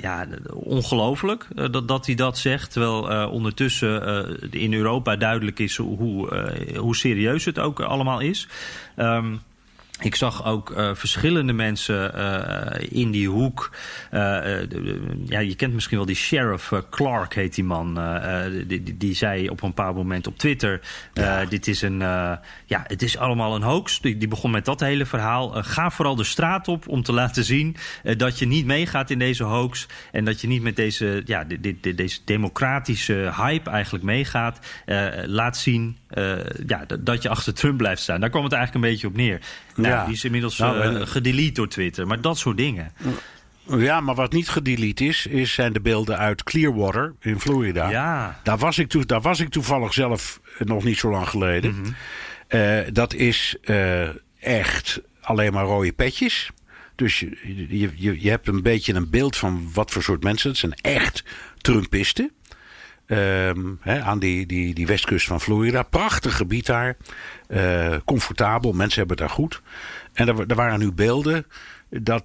ja, ongelooflijk dat, dat hij dat zegt. Terwijl ondertussen in Europa duidelijk is hoe, hoe serieus het ook allemaal is. Um, ik zag ook uh, verschillende mensen uh, in die hoek. Uh, ja, je kent misschien wel die sheriff Clark, heet die man. Die, die, die, zei op een paar moment op Twitter: ja. Dit is een. ja, het is allemaal een hoax. Die, die begon met dat hele verhaal. ga vooral de straat op om te laten zien dat je niet meegaat in deze hoax. En dat je niet met deze, ja, dit, deze democratische hype eigenlijk meegaat. laat zien ja, dat je achter Trump blijft staan. Daar kwam het eigenlijk een beetje op neer. Nou, ja. Die is inmiddels nou, uh, gedelete door Twitter. Maar dat soort dingen. Ja, maar wat niet gedelete is, is, zijn de beelden uit Clearwater in Florida. Ja. Daar, was ik daar was ik toevallig zelf nog niet zo lang geleden. Mm -hmm. uh, dat is echt alleen maar rode petjes. Dus je, je, je hebt een beetje een beeld van wat voor soort mensen. Het zijn echt Trumpisten. Um, aan die, die, die westkust van Florida. Prachtig gebied daar. Uh, comfortabel, mensen hebben het daar goed. En er, waren nu beelden dat,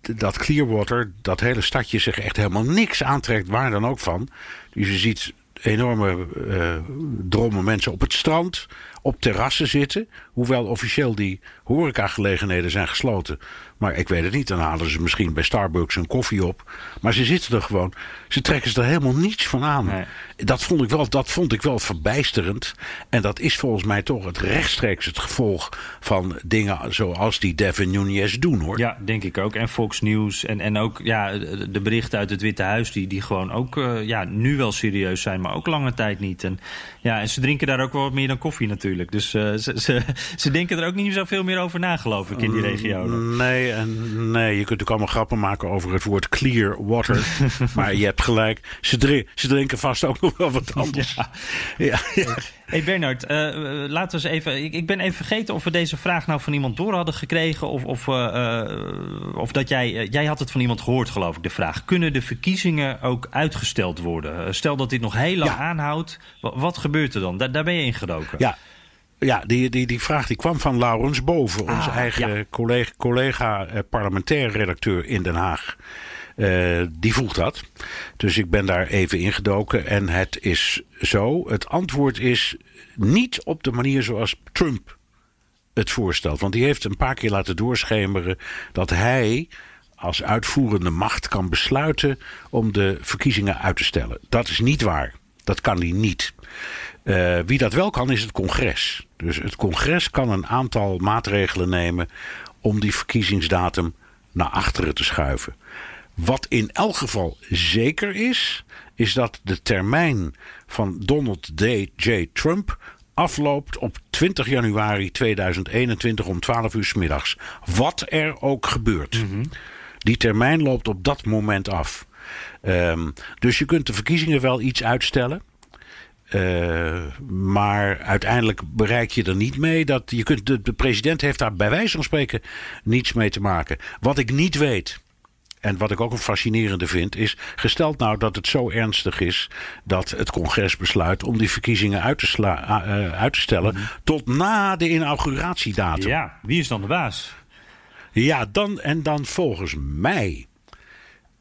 dat Clearwater, dat hele stadje, zich echt helemaal niks aantrekt, waar dan ook van. Dus je ziet enorme uh, drommen mensen op het strand, op terrassen zitten. Hoewel officieel die horecagelegenheden zijn gesloten. Maar ik weet het niet. Dan halen ze misschien bij Starbucks een koffie op. Maar ze zitten er gewoon. Ze trekken ze er helemaal niets van aan. Nee. Dat, vond ik wel, dat vond ik wel verbijsterend. En dat is volgens mij toch het rechtstreeks het gevolg van dingen zoals die Devin Nunes doen hoor. Ja, denk ik ook. En Fox News. En, en ook ja, de berichten uit het Witte Huis. Die, die gewoon ook uh, ja, nu wel serieus zijn. Maar ook lange tijd niet. En, ja, en ze drinken daar ook wel wat meer dan koffie natuurlijk. Dus uh, ze, ze, *laughs* ze denken er ook niet zoveel meer over na geloof ik in die regio. Nee, en nee, je kunt ook allemaal grappen maken over het woord clear water. *laughs* maar je hebt gelijk, ze, drinken, ze drinken vast ook nog wel wat anders. Ja. ja. Hey Bernard, uh, laten we eens even. Ik, ik, ben even vergeten of we deze vraag nou van iemand door hadden gekregen. Of, of, uh, of dat jij. jij had het van iemand gehoord, geloof ik, de vraag. Kunnen de verkiezingen ook uitgesteld worden? Stel dat dit nog heel lang ja. aanhoudt. Wat, gebeurt er dan? Da daar ben je ingedoken. Ja, ja, die, die, die vraag die kwam van Laurens Boven, onze ah, eigen ja. collega, collega eh, parlementair redacteur in Den Haag. Uh, die vroeg dat. Dus ik ben daar even ingedoken. En het is zo: het antwoord is niet op de manier zoals Trump het voorstelt. Want die heeft een paar keer laten doorschemeren dat hij als uitvoerende macht kan besluiten om de verkiezingen uit te stellen. Dat is niet waar. Dat kan hij niet. Uh, wie dat wel kan, is het congres. Dus het congres kan een aantal maatregelen nemen om die verkiezingsdatum naar achteren te schuiven. Wat in elk geval zeker is, is dat de termijn van Donald D. J. Trump afloopt op 20 januari 2021 om 12 uur s middags. Wat er ook gebeurt. Mm -hmm. Die termijn loopt op dat moment af. Um, dus je kunt de verkiezingen wel iets uitstellen. Uh, maar uiteindelijk bereik je er niet mee dat je kunt. De, de, president heeft daar bij wijze van spreken niets mee te maken. Wat ik niet weet. En wat ik ook een fascinerende vind, is gesteld nou dat het zo ernstig is dat het congres besluit om die verkiezingen uit te, sla, uh, uit te stellen mm. tot na de inauguratiedatum. Ja, wie is dan de baas? Ja, dan en dan volgens mij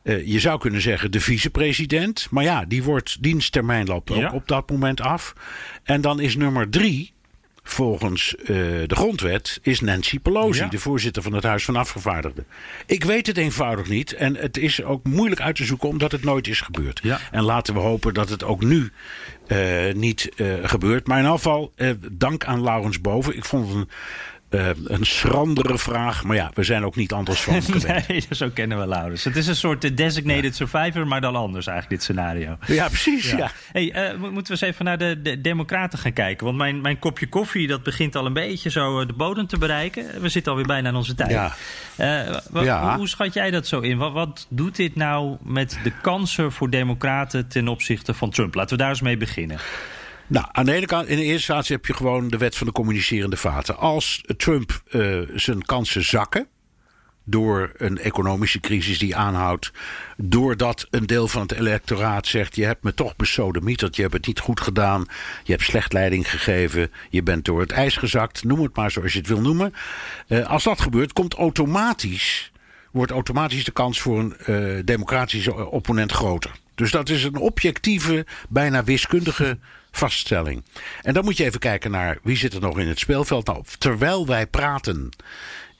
uh, je zou kunnen zeggen de vicepresident. Maar ja, die wordt diensttermijn loopt ook ja. op dat moment af. En dan is nummer drie, volgens uh, de grondwet, is Nancy Pelosi, ja. de voorzitter van het Huis van Afgevaardigden. Ik weet het eenvoudig niet. En het is ook moeilijk uit te zoeken omdat het nooit is gebeurd. Ja. En laten we hopen dat het ook nu uh, niet gebeurt. Maar in afval, dank aan Laurens Boven. Ik vond het een Uh, een schrandere vraag, maar ja, we zijn ook niet anders van *laughs* gewend. nee, zo kennen we Laurens. Het is een soort designated survivor, maar dan anders eigenlijk, dit scenario. Ja, precies, ja. Hey, uh, moeten we eens even naar de, de, democraten gaan kijken? Want mijn, mijn kopje koffie, dat begint al een beetje zo de bodem te bereiken. We zitten alweer bijna aan onze tijd. Ja. Uh, ja. Hoe, schat jij dat zo in? Wat, wat doet dit nou met de kansen voor democraten ten opzichte van Trump? Laten we daar eens mee beginnen. Nou, aan de ene kant, in de eerste instantie heb je gewoon de wet van de communicerende vaten. Als Trump uh, zijn kansen zakken. Door een economische crisis die aanhoudt. Doordat een deel van het electoraat zegt: Je hebt me toch besodemieterd. Je hebt het niet goed gedaan. Je hebt slecht leiding gegeven. Je bent door het ijs gezakt. Noem het maar zoals je het wil noemen. Uh, als dat gebeurt, komt automatisch. Wordt automatisch de kans voor een uh, democratische opponent groter. Dus dat is een objectieve, bijna wiskundige vaststelling. En dan moet je even kijken naar wie zit er nog in het speelveld. Nou, terwijl wij praten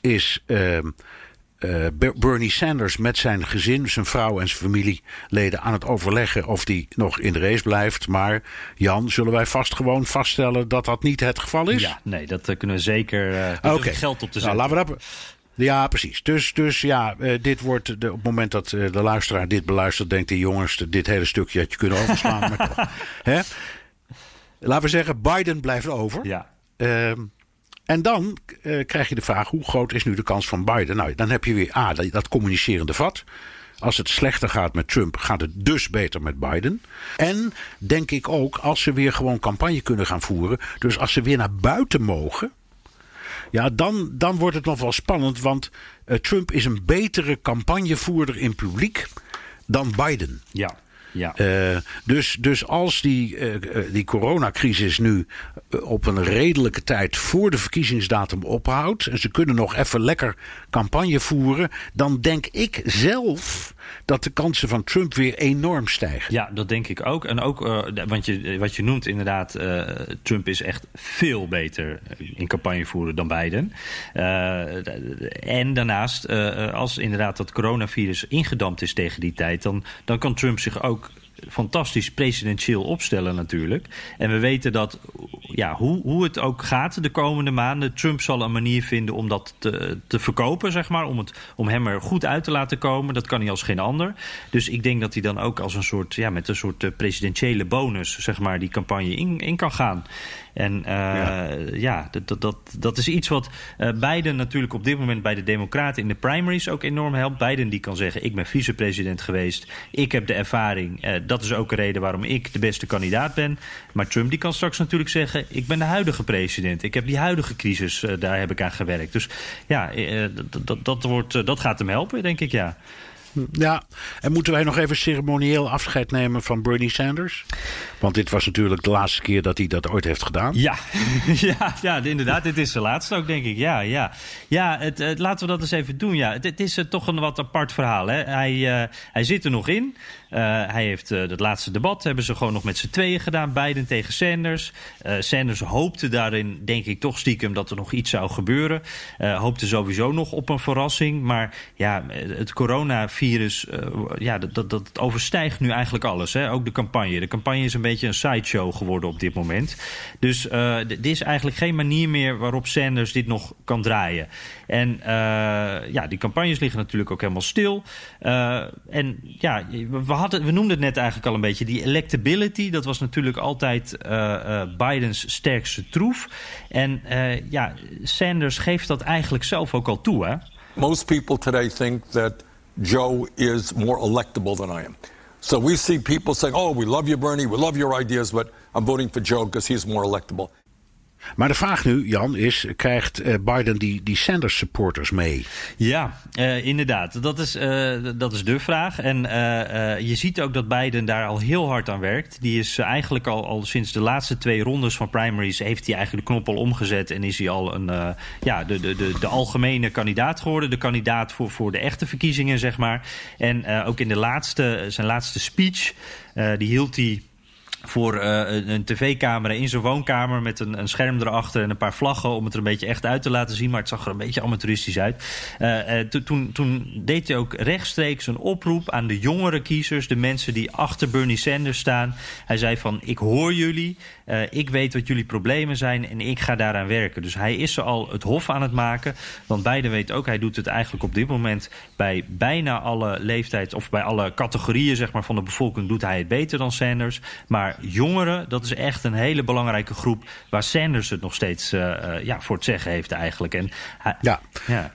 is uh, uh, Bernie Sanders met zijn gezin, zijn vrouw en zijn familieleden aan het overleggen of die nog in de race blijft. Maar Jan, zullen wij vast gewoon vaststellen dat dat niet het geval is? Ja, nee, dat uh, kunnen we zeker uh, okay. geld op te zetten. Nou, laten we dat... Ja, precies. Dus, dus ja, uh, dit wordt de, op het moment dat uh, de luisteraar dit beluistert, denkt hij: jongens, dit hele stukje had je kunnen overslaan. *laughs* maar. Hè? Laten we zeggen, Biden blijft over. Ja. Uh, en dan uh, krijg je de vraag: hoe groot is nu de kans van Biden? Nou, dan heb je weer A, dat, dat communicerende vat. Als het slechter gaat met Trump, gaat het dus beter met Biden. En denk ik ook, als ze weer gewoon campagne kunnen gaan voeren. Dus als ze weer naar buiten mogen. Ja, dan, dan wordt het nog wel spannend. Want uh, Trump is een betere campagnevoerder in publiek dan Biden. Ja. Ja. Uh, dus, dus als die, uh, die coronacrisis nu op een redelijke tijd voor de verkiezingsdatum ophoudt. en ze kunnen nog even lekker campagne voeren. dan denk ik zelf dat de kansen van Trump weer enorm stijgen. Ja, dat denk ik ook. En ook, uh, want je, wat je noemt inderdaad, uh, Trump is echt veel beter in campagne voeren dan Biden. Uh, en daarnaast, als inderdaad dat coronavirus ingedampt is tegen die tijd, dan, dan kan Trump zich ook fantastisch presidentieel opstellen natuurlijk. En we weten dat, ja, hoe, hoe het ook gaat de komende maanden... Trump zal een manier vinden om dat te, te verkopen, zeg maar. Om, het, om hem er goed uit te laten komen. Dat kan hij als geen ander. Dus ik denk dat hij dan ook als een soort, ja, met een soort presidentiële bonus... zeg maar, die campagne in, in kan gaan. En uh, ja, ja dat, dat, dat is iets wat uh, Biden natuurlijk op dit moment bij de Democraten in de primaries ook enorm helpt. Biden die kan zeggen, ik ben vicepresident geweest, ik heb de ervaring. Uh, dat is ook een reden waarom ik de beste kandidaat ben. Maar Trump die kan straks natuurlijk zeggen, ik ben de huidige president. Ik heb die huidige crisis, daar heb ik aan gewerkt. Dus ja, dat, dat, dat, wordt, dat gaat hem helpen, denk ik, ja. Ja, en moeten wij nog even ceremonieel afscheid nemen van Bernie Sanders? Want dit was natuurlijk de laatste keer dat hij dat ooit heeft gedaan. Ja, *laughs* ja, ja inderdaad. Dit is de laatste ook, denk ik. Ja, ja. ja het, laten we dat eens even doen. Ja. Het, is uh, toch een wat apart verhaal. Hè? Hij, uh, hij zit er nog in. Uh, hij heeft uh, het laatste debat hebben ze gewoon nog met z'n tweeën gedaan. Biden tegen Sanders. Uh, Sanders hoopte daarin, denk ik toch stiekem, dat er nog iets zou gebeuren. hoopte sowieso nog op een verrassing. Maar ja, het coronavirus, ja, dat, dat, dat overstijgt nu eigenlijk alles. Hè? Ook de campagne. De campagne is een beetje een sideshow geworden op dit moment. Dus dit is eigenlijk geen manier meer waarop Sanders dit nog kan draaien. En ja, die campagnes liggen natuurlijk ook helemaal stil. en ja, we hadden, we noemden het net eigenlijk al een beetje. Die electability, dat was natuurlijk altijd uh, Bidens sterkste troef. En uh, ja, Sanders geeft dat eigenlijk zelf ook al toe, hè? Most people today think that Joe is more electable than I am. So we see people saying, oh, we love you, Bernie, we love your ideas, but I'm voting for Joe because he's more electable. Maar de vraag nu, Jan, is: krijgt uh, Biden die, die Sanders supporters mee? Ja, uh, inderdaad. Dat is, uh, dat is de vraag. En je ziet ook dat Biden daar al heel hard aan werkt. Die is eigenlijk al, al sinds de laatste twee rondes van primaries... heeft hij eigenlijk de knop al omgezet en is hij al een, ja, de, de, de, de algemene kandidaat geworden. De kandidaat voor, voor de echte verkiezingen, zeg maar. En ook in de laatste, zijn laatste speech, die hield hij voor uh, een tv-camera in zijn woonkamer met een, een, scherm erachter en een paar vlaggen om het er een beetje echt uit te laten zien. Maar het zag er een beetje amateuristisch uit. Uh, uh, toen, toen deed hij ook rechtstreeks een oproep aan de jongere kiezers, de mensen die achter Bernie Sanders staan. Hij zei van ik hoor jullie, ik weet wat jullie problemen zijn en ik ga daaraan werken. Dus hij is ze al het hof aan het maken. Want beide weten ook, hij doet het eigenlijk op dit moment bij bijna alle leeftijds of bij alle categorieën zeg maar, van de bevolking doet hij het beter dan Sanders. Maar jongeren, dat is echt een hele belangrijke groep... waar Sanders het nog steeds uh, ja, voor het zeggen heeft eigenlijk. En ja. ja.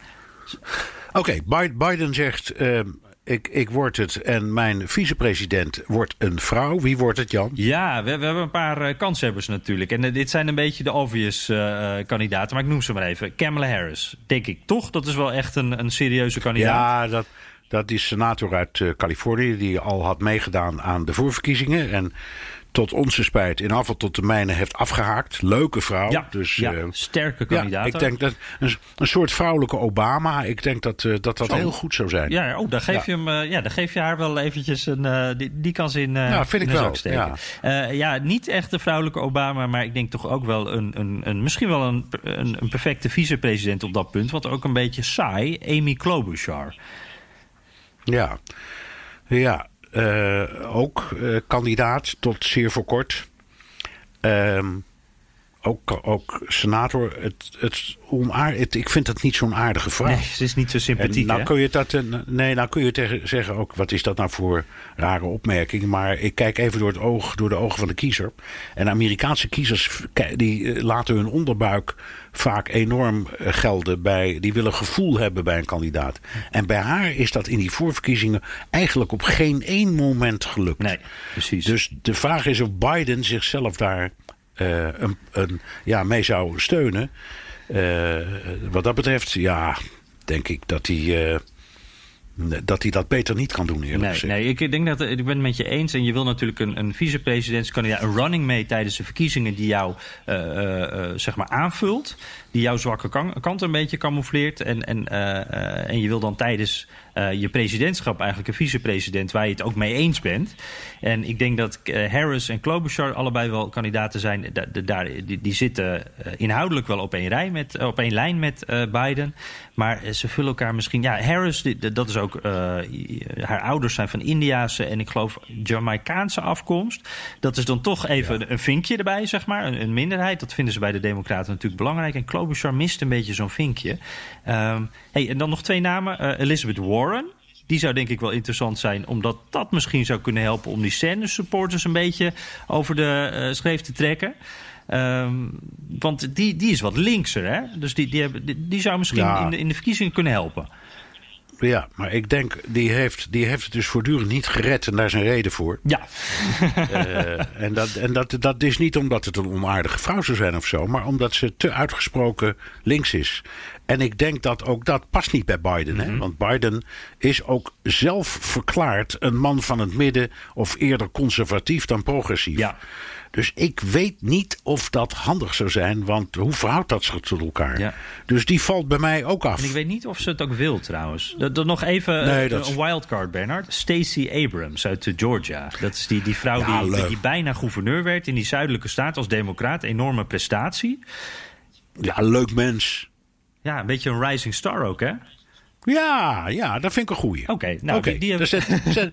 Oké, okay, Biden zegt... Uh, ik, ik word het en mijn vicepresident wordt een vrouw. Wie wordt het, Jan? Ja, we, we hebben een paar uh, kanshebbers natuurlijk. En uh, dit zijn een beetje de obvious uh, kandidaten. Maar ik noem ze maar even. Kamala Harris, denk ik toch? Dat is wel echt een, een serieuze kandidaat. Ja, dat, dat is senator uit Californië... die al had meegedaan aan de voorverkiezingen. En tot onze spijt in afval tot de mijne heeft afgehaakt. Leuke vrouw. Ja, dus, ja, uh, sterke kandidaat. Ja, ik denk dat een, een, soort vrouwelijke Obama. Ik denk dat uh, dat, dat heel goed zou zijn. Ja, oh, dan geef, Je, hem, uh, ja, dan geef je haar wel eventjes een. die, die kan ze in. ja, vind ik wel. Ja. ja, niet echt de vrouwelijke Obama, maar ik denk toch ook wel een. een, een misschien wel een, een, een perfecte vicepresident op dat punt. Want ook een beetje saai. Amy Klobuchar. Ja. Ja, ook uh, kandidaat tot zeer voor kort. Uh, ook, ook senator. Het, het onaard, ik vind dat niet zo'n aardige vraag. Nee, ze is niet zo sympathiek. En nou kun je dat, nee, nou kun je tegen, zeggen ook, wat is dat nou voor rare opmerking? Maar ik kijk even door, het oog, door de ogen van de kiezer. En Amerikaanse kiezers die eh, laten hun onderbuik vaak enorm eh, gelden bij. Die willen gevoel hebben bij een kandidaat. En bij haar is dat in die voorverkiezingen eigenlijk op geen één moment gelukt. Nee, precies. Dus de vraag is of Biden zichzelf daar uh, een, een, ja, mee zou steunen. Uh, wat dat betreft, ja, denk ik dat hij. Dat hij dat beter niet kan doen, eerlijk nee, gezegd. Nee, ik denk dat ik ben het met je eens. En je wil natuurlijk een, een vicepresidentskandidaat, een running mee tijdens de verkiezingen die jou uh, uh, zeg maar aanvult. Die jouw zwakke kant een beetje camoufleert. En, en, uh, en je wil dan tijdens je presidentschap eigenlijk een vicepresident waar je het ook mee eens bent. En ik denk dat Harris en Klobuchar allebei wel kandidaten zijn. Daar, die, die zitten inhoudelijk wel op één, rij met, op één lijn met Biden. Maar ze vullen elkaar misschien. Ja, Harris, dat is ook. haar ouders zijn van Indiaanse en ik geloof Jamaicaanse afkomst. Dat is dan toch even ja. een vinkje erbij, zeg maar. Een, een, minderheid. Dat vinden ze bij de Democraten natuurlijk belangrijk. En Klobuchar mist een beetje zo'n vinkje. Um, hey, en dan nog twee namen. Uh, Elizabeth Warren. Die zou denk ik wel interessant zijn, omdat dat misschien zou kunnen helpen om die Sanders supporters een beetje over de uh, schreef te trekken. Um, want die, die is wat linkser, hè? Dus die, die, hebben, die, die zou misschien ja. in, de, in de verkiezingen kunnen helpen. Ja, maar ik denk, die heeft, die heeft het dus voortdurend niet gered en daar is een reden voor. Ja. uh, *laughs* en dat, en dat, dat is niet omdat het een onaardige vrouw zou zijn of zo, maar omdat ze te uitgesproken links is. En ik denk dat ook dat past niet bij Biden. Mm -hmm. hè? Want Biden is ook zelf verklaard een man van het midden of eerder conservatief dan progressief. Ja. Dus ik weet niet of dat handig zou zijn, want hoe verhoudt dat zich tot elkaar? Ja. Dus die valt bij mij ook af. En ik weet niet of ze het ook wil trouwens. Dan nog even nee, een wildcard, Bernard. Stacey Abrams uit Georgia. Dat is die, die vrouw ja, die, die bijna gouverneur werd in die zuidelijke staat als democraat. Enorme prestatie. Ja, leuk mens. Ja, een beetje een rising star ook, hè? Ja, ja, dat vind ik een goeie. Oké, okay, nou, okay. die, die hebben... dus, *laughs*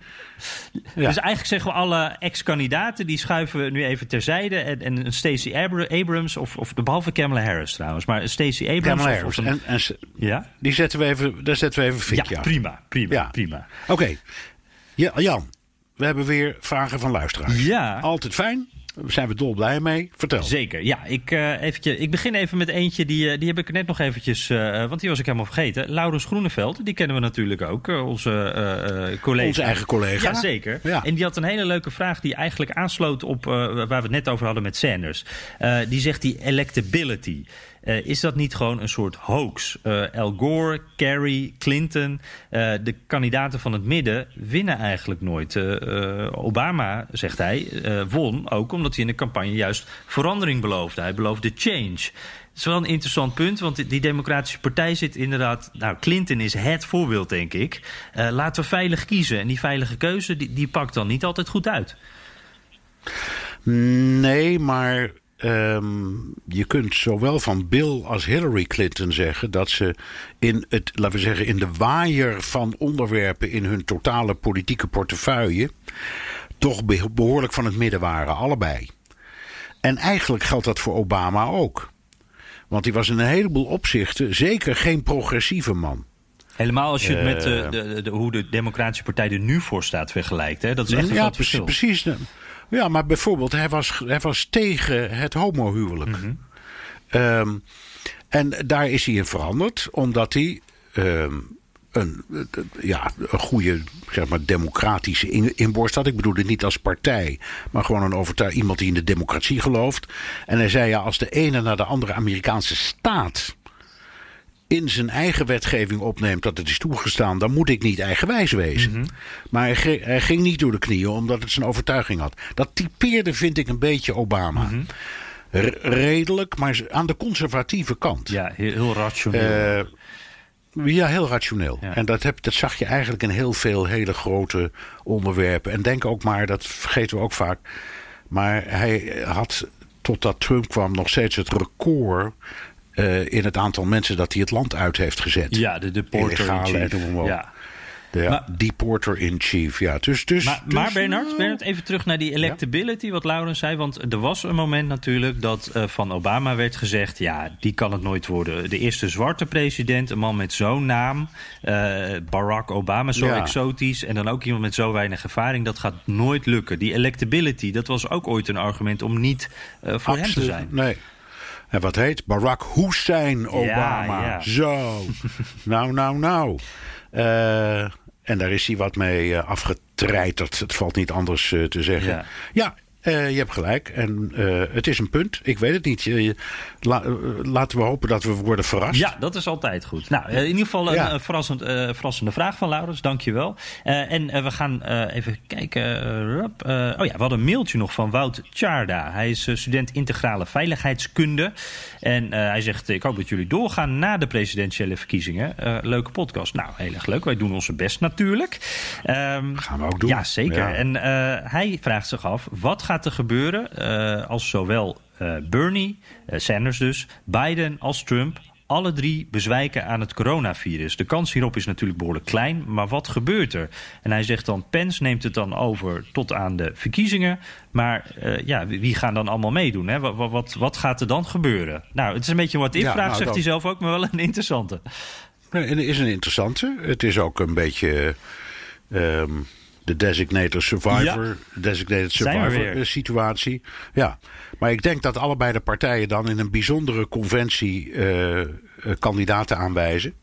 ja. dus eigenlijk zeggen we alle ex-kandidaten... die schuiven we nu even terzijde. En, en Stacey Abrams, of, of behalve Kamala Harris trouwens... maar Stacey Abrams... Kamala Harris. Of, of een, en, en, ja? Die zetten we even, daar zetten we even fit, ja, prima, prima, ja. prima. Oké, okay. ja, Jan, we hebben weer vragen van luisteraars. Ja. Altijd fijn. Daar zijn we dolblij mee. Vertel. Zeker, ja. Ik, uh, eventje, ik begin even met eentje, die, uh, die heb ik net nog eventjes... Uh, want die was ik helemaal vergeten. Laurens Groeneveld, die kennen we natuurlijk ook. onze collega. Onze eigen collega. Jazeker. Ja. En die had een hele leuke vraag die eigenlijk aansloot op waar we het net over hadden met Sanders. die zegt die electability. Uh, is dat niet gewoon een soort hoax? Uh, Al Gore, Kerry, Clinton, uh, de kandidaten van het midden winnen eigenlijk nooit. Obama, zegt hij, won ook omdat hij in de campagne juist verandering beloofde. Hij beloofde change. Dat is wel een interessant punt, want die Democratische Partij zit inderdaad... Nou, Clinton is het voorbeeld, denk ik. laten we veilig kiezen. En die veilige keuze, die, die pakt dan niet altijd goed uit. Nee, maar ehm, je kunt zowel van Bill als Hillary Clinton zeggen dat ze in het, laten we zeggen, in de waaier van onderwerpen in hun totale politieke portefeuille toch behoorlijk van het midden waren, allebei. En eigenlijk geldt dat voor Obama ook. Want hij was in een heleboel opzichten zeker geen progressieve man. Helemaal als je het met de, de, de, hoe de Democratische Partij er nu voor staat vergelijkt. Hè? Dat is echt een ja, groot precies, verschil. precies. Ja, maar bijvoorbeeld, hij was, hij was tegen het homohuwelijk. Mhm. Ehm, en daar is hij in veranderd, omdat hij ehm, een, ja, een goede zeg maar, democratische in- inborst had. Ik bedoel het niet als partij, maar gewoon een overtuig, iemand die in de democratie gelooft. En hij zei ja, als de ene naar de andere Amerikaanse staat in zijn eigen wetgeving opneemt dat het is toegestaan, dan moet ik niet eigenwijs wezen. Maar hij, ging niet door de knieën omdat het zijn overtuiging had. Dat typeerde, vind ik, een beetje Obama. R- redelijk, maar aan de conservatieve kant. Ja, heel, heel rationeel. Eh, ja, heel rationeel. Ja. En dat, heb, dat zag je eigenlijk in heel veel hele grote onderwerpen. En denk ook maar, dat vergeten we ook vaak. Maar hij had, totdat Trump kwam, nog steeds het record. Eh, in het aantal mensen dat hij het land uit heeft gezet. ja, de deporter. Ja. De ja, Maar- deporter in chief. Ja, dus, dus, Maar, dus, maar Bernard, Bernard, even terug naar die electability, wat Laurens zei. Want er was een moment natuurlijk dat eh, van Obama werd gezegd... ja, die kan het nooit worden. De eerste zwarte president, een man met zo'n naam... eh, Barack Obama, zo Ja. exotisch... en dan ook iemand met zo weinig ervaring, dat gaat nooit lukken. Die electability, dat was ook ooit een argument om niet voor hem te zijn. Nee. En wat heet? Barack Hussein Obama. ja. Zo. *laughs* nou, nou, nou. Eh, en daar is hij wat mee eh, afgetreiterd. Het valt niet anders eh, te zeggen. Ja. Ja, eh, je hebt gelijk. En eh, het is een punt. Ik weet het niet. Je- je- la- eh, laten we hopen dat we worden verrast. Ja, dat is altijd goed. Nou, in ieder geval een Ja. verrassend, verrassende vraag van Laurens. Dankjewel. En we gaan even kijken. oh ja, we hadden een mailtje nog van Wout Tjarda. Hij is student integrale veiligheidskunde. En hij zegt, ik hoop dat jullie doorgaan na de presidentiële verkiezingen. Leuke podcast. Nou, heel erg leuk. Wij doen onze best natuurlijk. Ehm, Gaan we ook doen. Ja, zeker. Ja. En hij vraagt zich af, wat gaat er gebeuren eh, als zowel eh, Bernie, eh, Sanders dus, Biden als Trump alle drie bezwijken aan het coronavirus. De kans hierop is natuurlijk behoorlijk klein, maar wat gebeurt er? En hij zegt dan, Pence neemt het dan over tot aan de verkiezingen. Maar ja, wie gaan dan allemaal meedoen? Hè? Wat, wat, wat gaat er dan gebeuren? Nou, het is een beetje wat Ja, vraag, nou, zegt dat- hij zelf ook, maar wel een interessante. Nee, het is een interessante. Het is ook een beetje ehm, de designated survivor, designated Zijn we survivor eh, situatie. Ja, maar ik denk dat allebei de partijen dan in een bijzondere conventie eh, eh, kandidaten aanwijzen.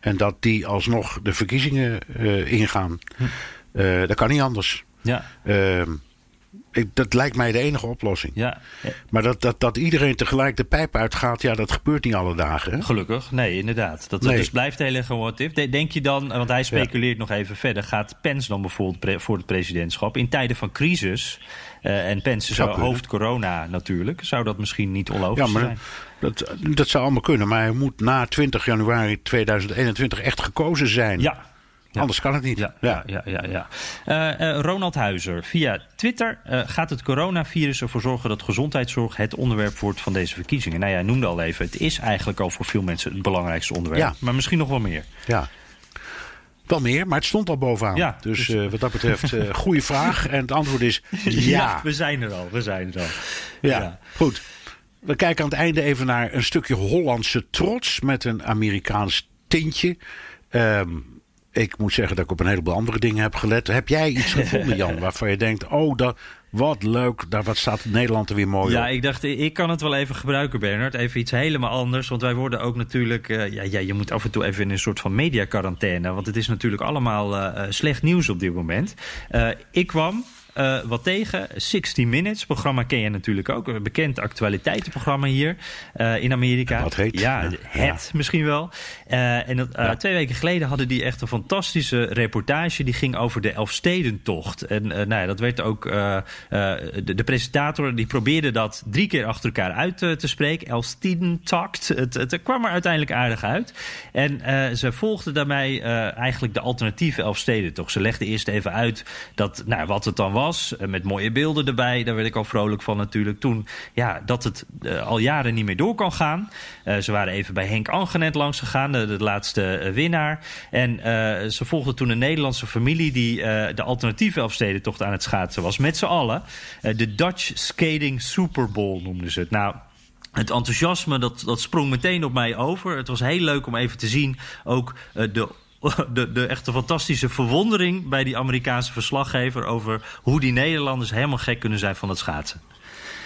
En dat die alsnog de verkiezingen ingaan. Eh, dat kan niet anders. Ja, Ehm, ik, dat lijkt mij de enige oplossing. ja. Maar dat, dat, dat iedereen tegelijk de pijp uitgaat, ja, dat gebeurt niet alle dagen. Hè? Gelukkig, nee, inderdaad. Dat, Nee. Dus blijft heel erg een Denk je dan, want hij speculeert nog even verder... gaat Pence dan bijvoorbeeld voor het presidentschap... in tijden van crisis... eh, en Pence Zou hoofd corona natuurlijk... zou dat misschien niet onlogisch Ja, maar zijn? dat, dat zou allemaal kunnen. Maar hij moet na 20 januari 2021 echt gekozen zijn. Ja. Ja. Anders kan het niet. Ja, ja, ja. ja, ja. Eh, eh, Ronald Huizer, via Twitter eh, gaat het coronavirus ervoor zorgen dat gezondheidszorg het onderwerp wordt van deze verkiezingen. Nou ja, hij noemde al even, het is eigenlijk al voor veel mensen het belangrijkste onderwerp. Ja. Maar misschien nog wel meer. Ja. Wel meer, maar het stond al bovenaan. Ja, dus dus- wat dat betreft, eh *laughs* goede vraag. En het antwoord is ja. we zijn er al, we zijn er al. Ja, Ja. goed. We kijken aan het einde even naar een stukje Hollandse trots met een Amerikaans tintje. Ehm, ik moet zeggen dat ik op een heleboel andere dingen heb gelet. Heb jij iets *laughs* gevonden, Jan, waarvan je denkt: oh, dat, wat leuk, daar wat staat Nederland er weer mooi Ja, op? ik dacht, ik kan het wel even gebruiken, Bernard. Even iets helemaal anders. Want wij worden ook natuurlijk. eh, ja, ja, je moet af en toe even in een soort van mediacarantaine. Want het is natuurlijk allemaal eh, eh, slecht nieuws op dit moment. Ik kwam. Eh, wat tegen. 60 Minutes, programma ken je natuurlijk ook. Een bekend actualiteitenprogramma hier eh, in Amerika. Wat heet? Ja, Ja. het misschien wel. Eh, en dat, twee weken geleden hadden die echt een fantastische reportage. Die ging over de Elfstedentocht. En nou ja, dat werd ook. de, de presentator die probeerde dat drie keer achter elkaar uit te spreken. Elfstedentocht. Het, het kwam er uiteindelijk aardig uit. En ze volgden daarbij eigenlijk de alternatieve Elfstedentocht. Ze legden eerst even uit dat, nou, wat het dan was. Was. met mooie beelden erbij. Daar werd ik al vrolijk van natuurlijk. Toen ja, dat het al jaren niet meer door kan gaan. ze waren even bij Henk Angenet langs gegaan, de, laatste winnaar. En ze volgden toen een Nederlandse familie die de alternatieve Elfstedentocht aan het schaatsen was. Met z'n allen. de Dutch Skating Super Bowl noemden ze het. Nou, het enthousiasme dat, dat sprong meteen op mij over. Het was heel leuk om even te zien ook de *laughs* de, de echte fantastische verwondering bij die Amerikaanse verslaggever over hoe die Nederlanders helemaal gek kunnen zijn van het schaatsen.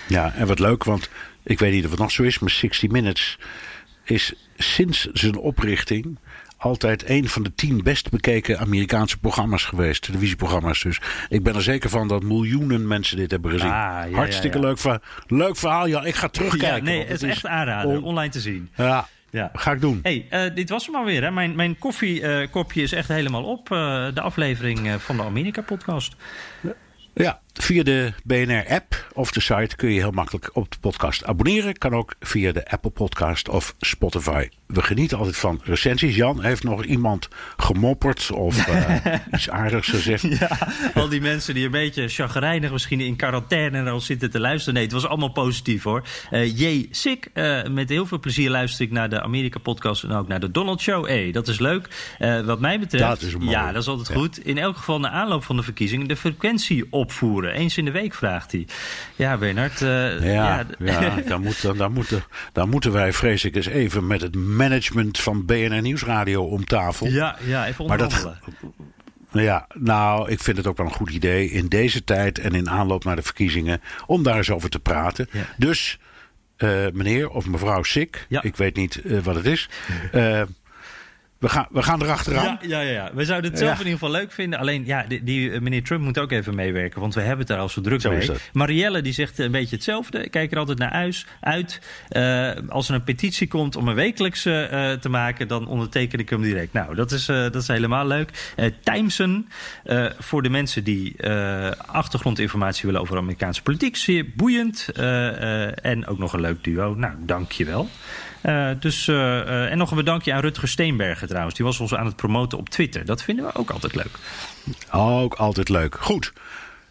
Ja, en wat leuk, want ik weet niet of het nog zo is, maar 60 Minutes is sinds zijn oprichting altijd een van de tien best bekeken Amerikaanse programma's geweest. Televisieprogramma's dus. Ik ben er zeker van dat miljoenen mensen dit hebben gezien. Ah, Hartstikke Leuk, leuk verhaal. Ja, ik ga terugkijken. nee, het is echt aanraden. online te zien. Ja, ja. Ga ik doen. Hey, uh, dit was hem alweer. Hè? Mijn, mijn koffiekopje uh, is echt helemaal op. Uh, de aflevering van de Amerika-podcast. Ja, via de BNR-app of de site kun je heel makkelijk op de podcast abonneren. Kan ook via de Apple Podcast of Spotify. We genieten altijd van recensies. Jan, heeft nog iemand gemopperd of uh, *laughs* iets aardigs gezegd? Ja, al die mensen die een beetje chagrijnig misschien in quarantaine al zitten te luisteren. Nee, het was allemaal positief hoor. Uh, J. Sik, uh, met heel veel plezier luister ik naar de Amerika-podcast en ook naar de Donald Show. Hey, dat is leuk. wat mij betreft, dat is ja, dat is altijd goed. In elk geval na aanloop van de verkiezingen de frequentie opvoeren. Eens in de week, vraagt hij. Ja, Bernard. Uh, ja, ja, ja dan, moet, dan, moeten, dan moeten wij, vrees ik, eens even met het management van BNR Nieuwsradio om tafel. Ja, ja even onderhandelen. Ja, nou, ik vind het ook wel een goed idee in deze tijd en in aanloop naar de verkiezingen om daar eens over te praten. Dus, uh, meneer of mevrouw Sik, ja. ik weet niet uh, wat het is. Uh, we gaan, we gaan erachteraan. Ja, ja, ja, ja. We zouden het zelf in ieder geval leuk vinden. Alleen, ja, die, die, eh, meneer Trump moet ook even meewerken. Want we hebben het daar al zo druk zo mee. Marielle die zegt een beetje hetzelfde. Ik kijk er altijd naar huis, uit. Uh, als er een petitie komt om een wekelijkse uh, te maken... dan onderteken ik hem direct. Nou, dat is, uh, dat is helemaal leuk. Uh, Timesen, voor de mensen die achtergrondinformatie willen over Amerikaanse politiek. Zeer boeiend. en ook nog een leuk duo. Nou, dank je wel. Uh, dus, uh, en nog een bedankje aan Rutger Steenbergen trouwens. Die was ons aan het promoten op Twitter. Dat vinden we ook altijd leuk. Ook altijd leuk. Goed.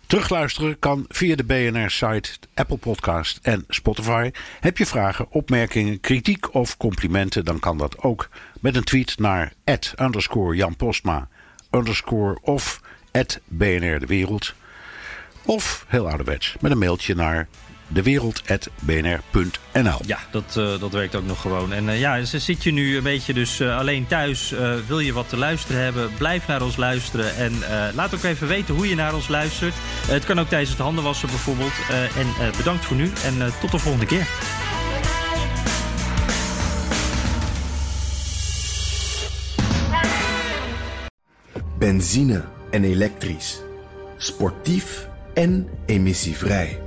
Terugluisteren kan via de BNR-site, Apple Podcast en Spotify. Heb je vragen, opmerkingen, kritiek of complimenten... dan kan dat ook met een tweet naar Jan Postma of BNR De Wereld. Of, heel ouderwets, met een mailtje naar dewereld.bnr.nl. Ja, dat, uh, dat werkt ook nog gewoon. En uh, ja, zit je nu een beetje dus uh, alleen thuis, wil je wat te luisteren hebben, blijf naar ons luisteren. En laat ook even weten hoe je naar ons luistert. het kan ook tijdens het handenwassen bijvoorbeeld. en bedankt voor nu en tot de volgende keer. Benzine en elektrisch. Sportief en emissievrij.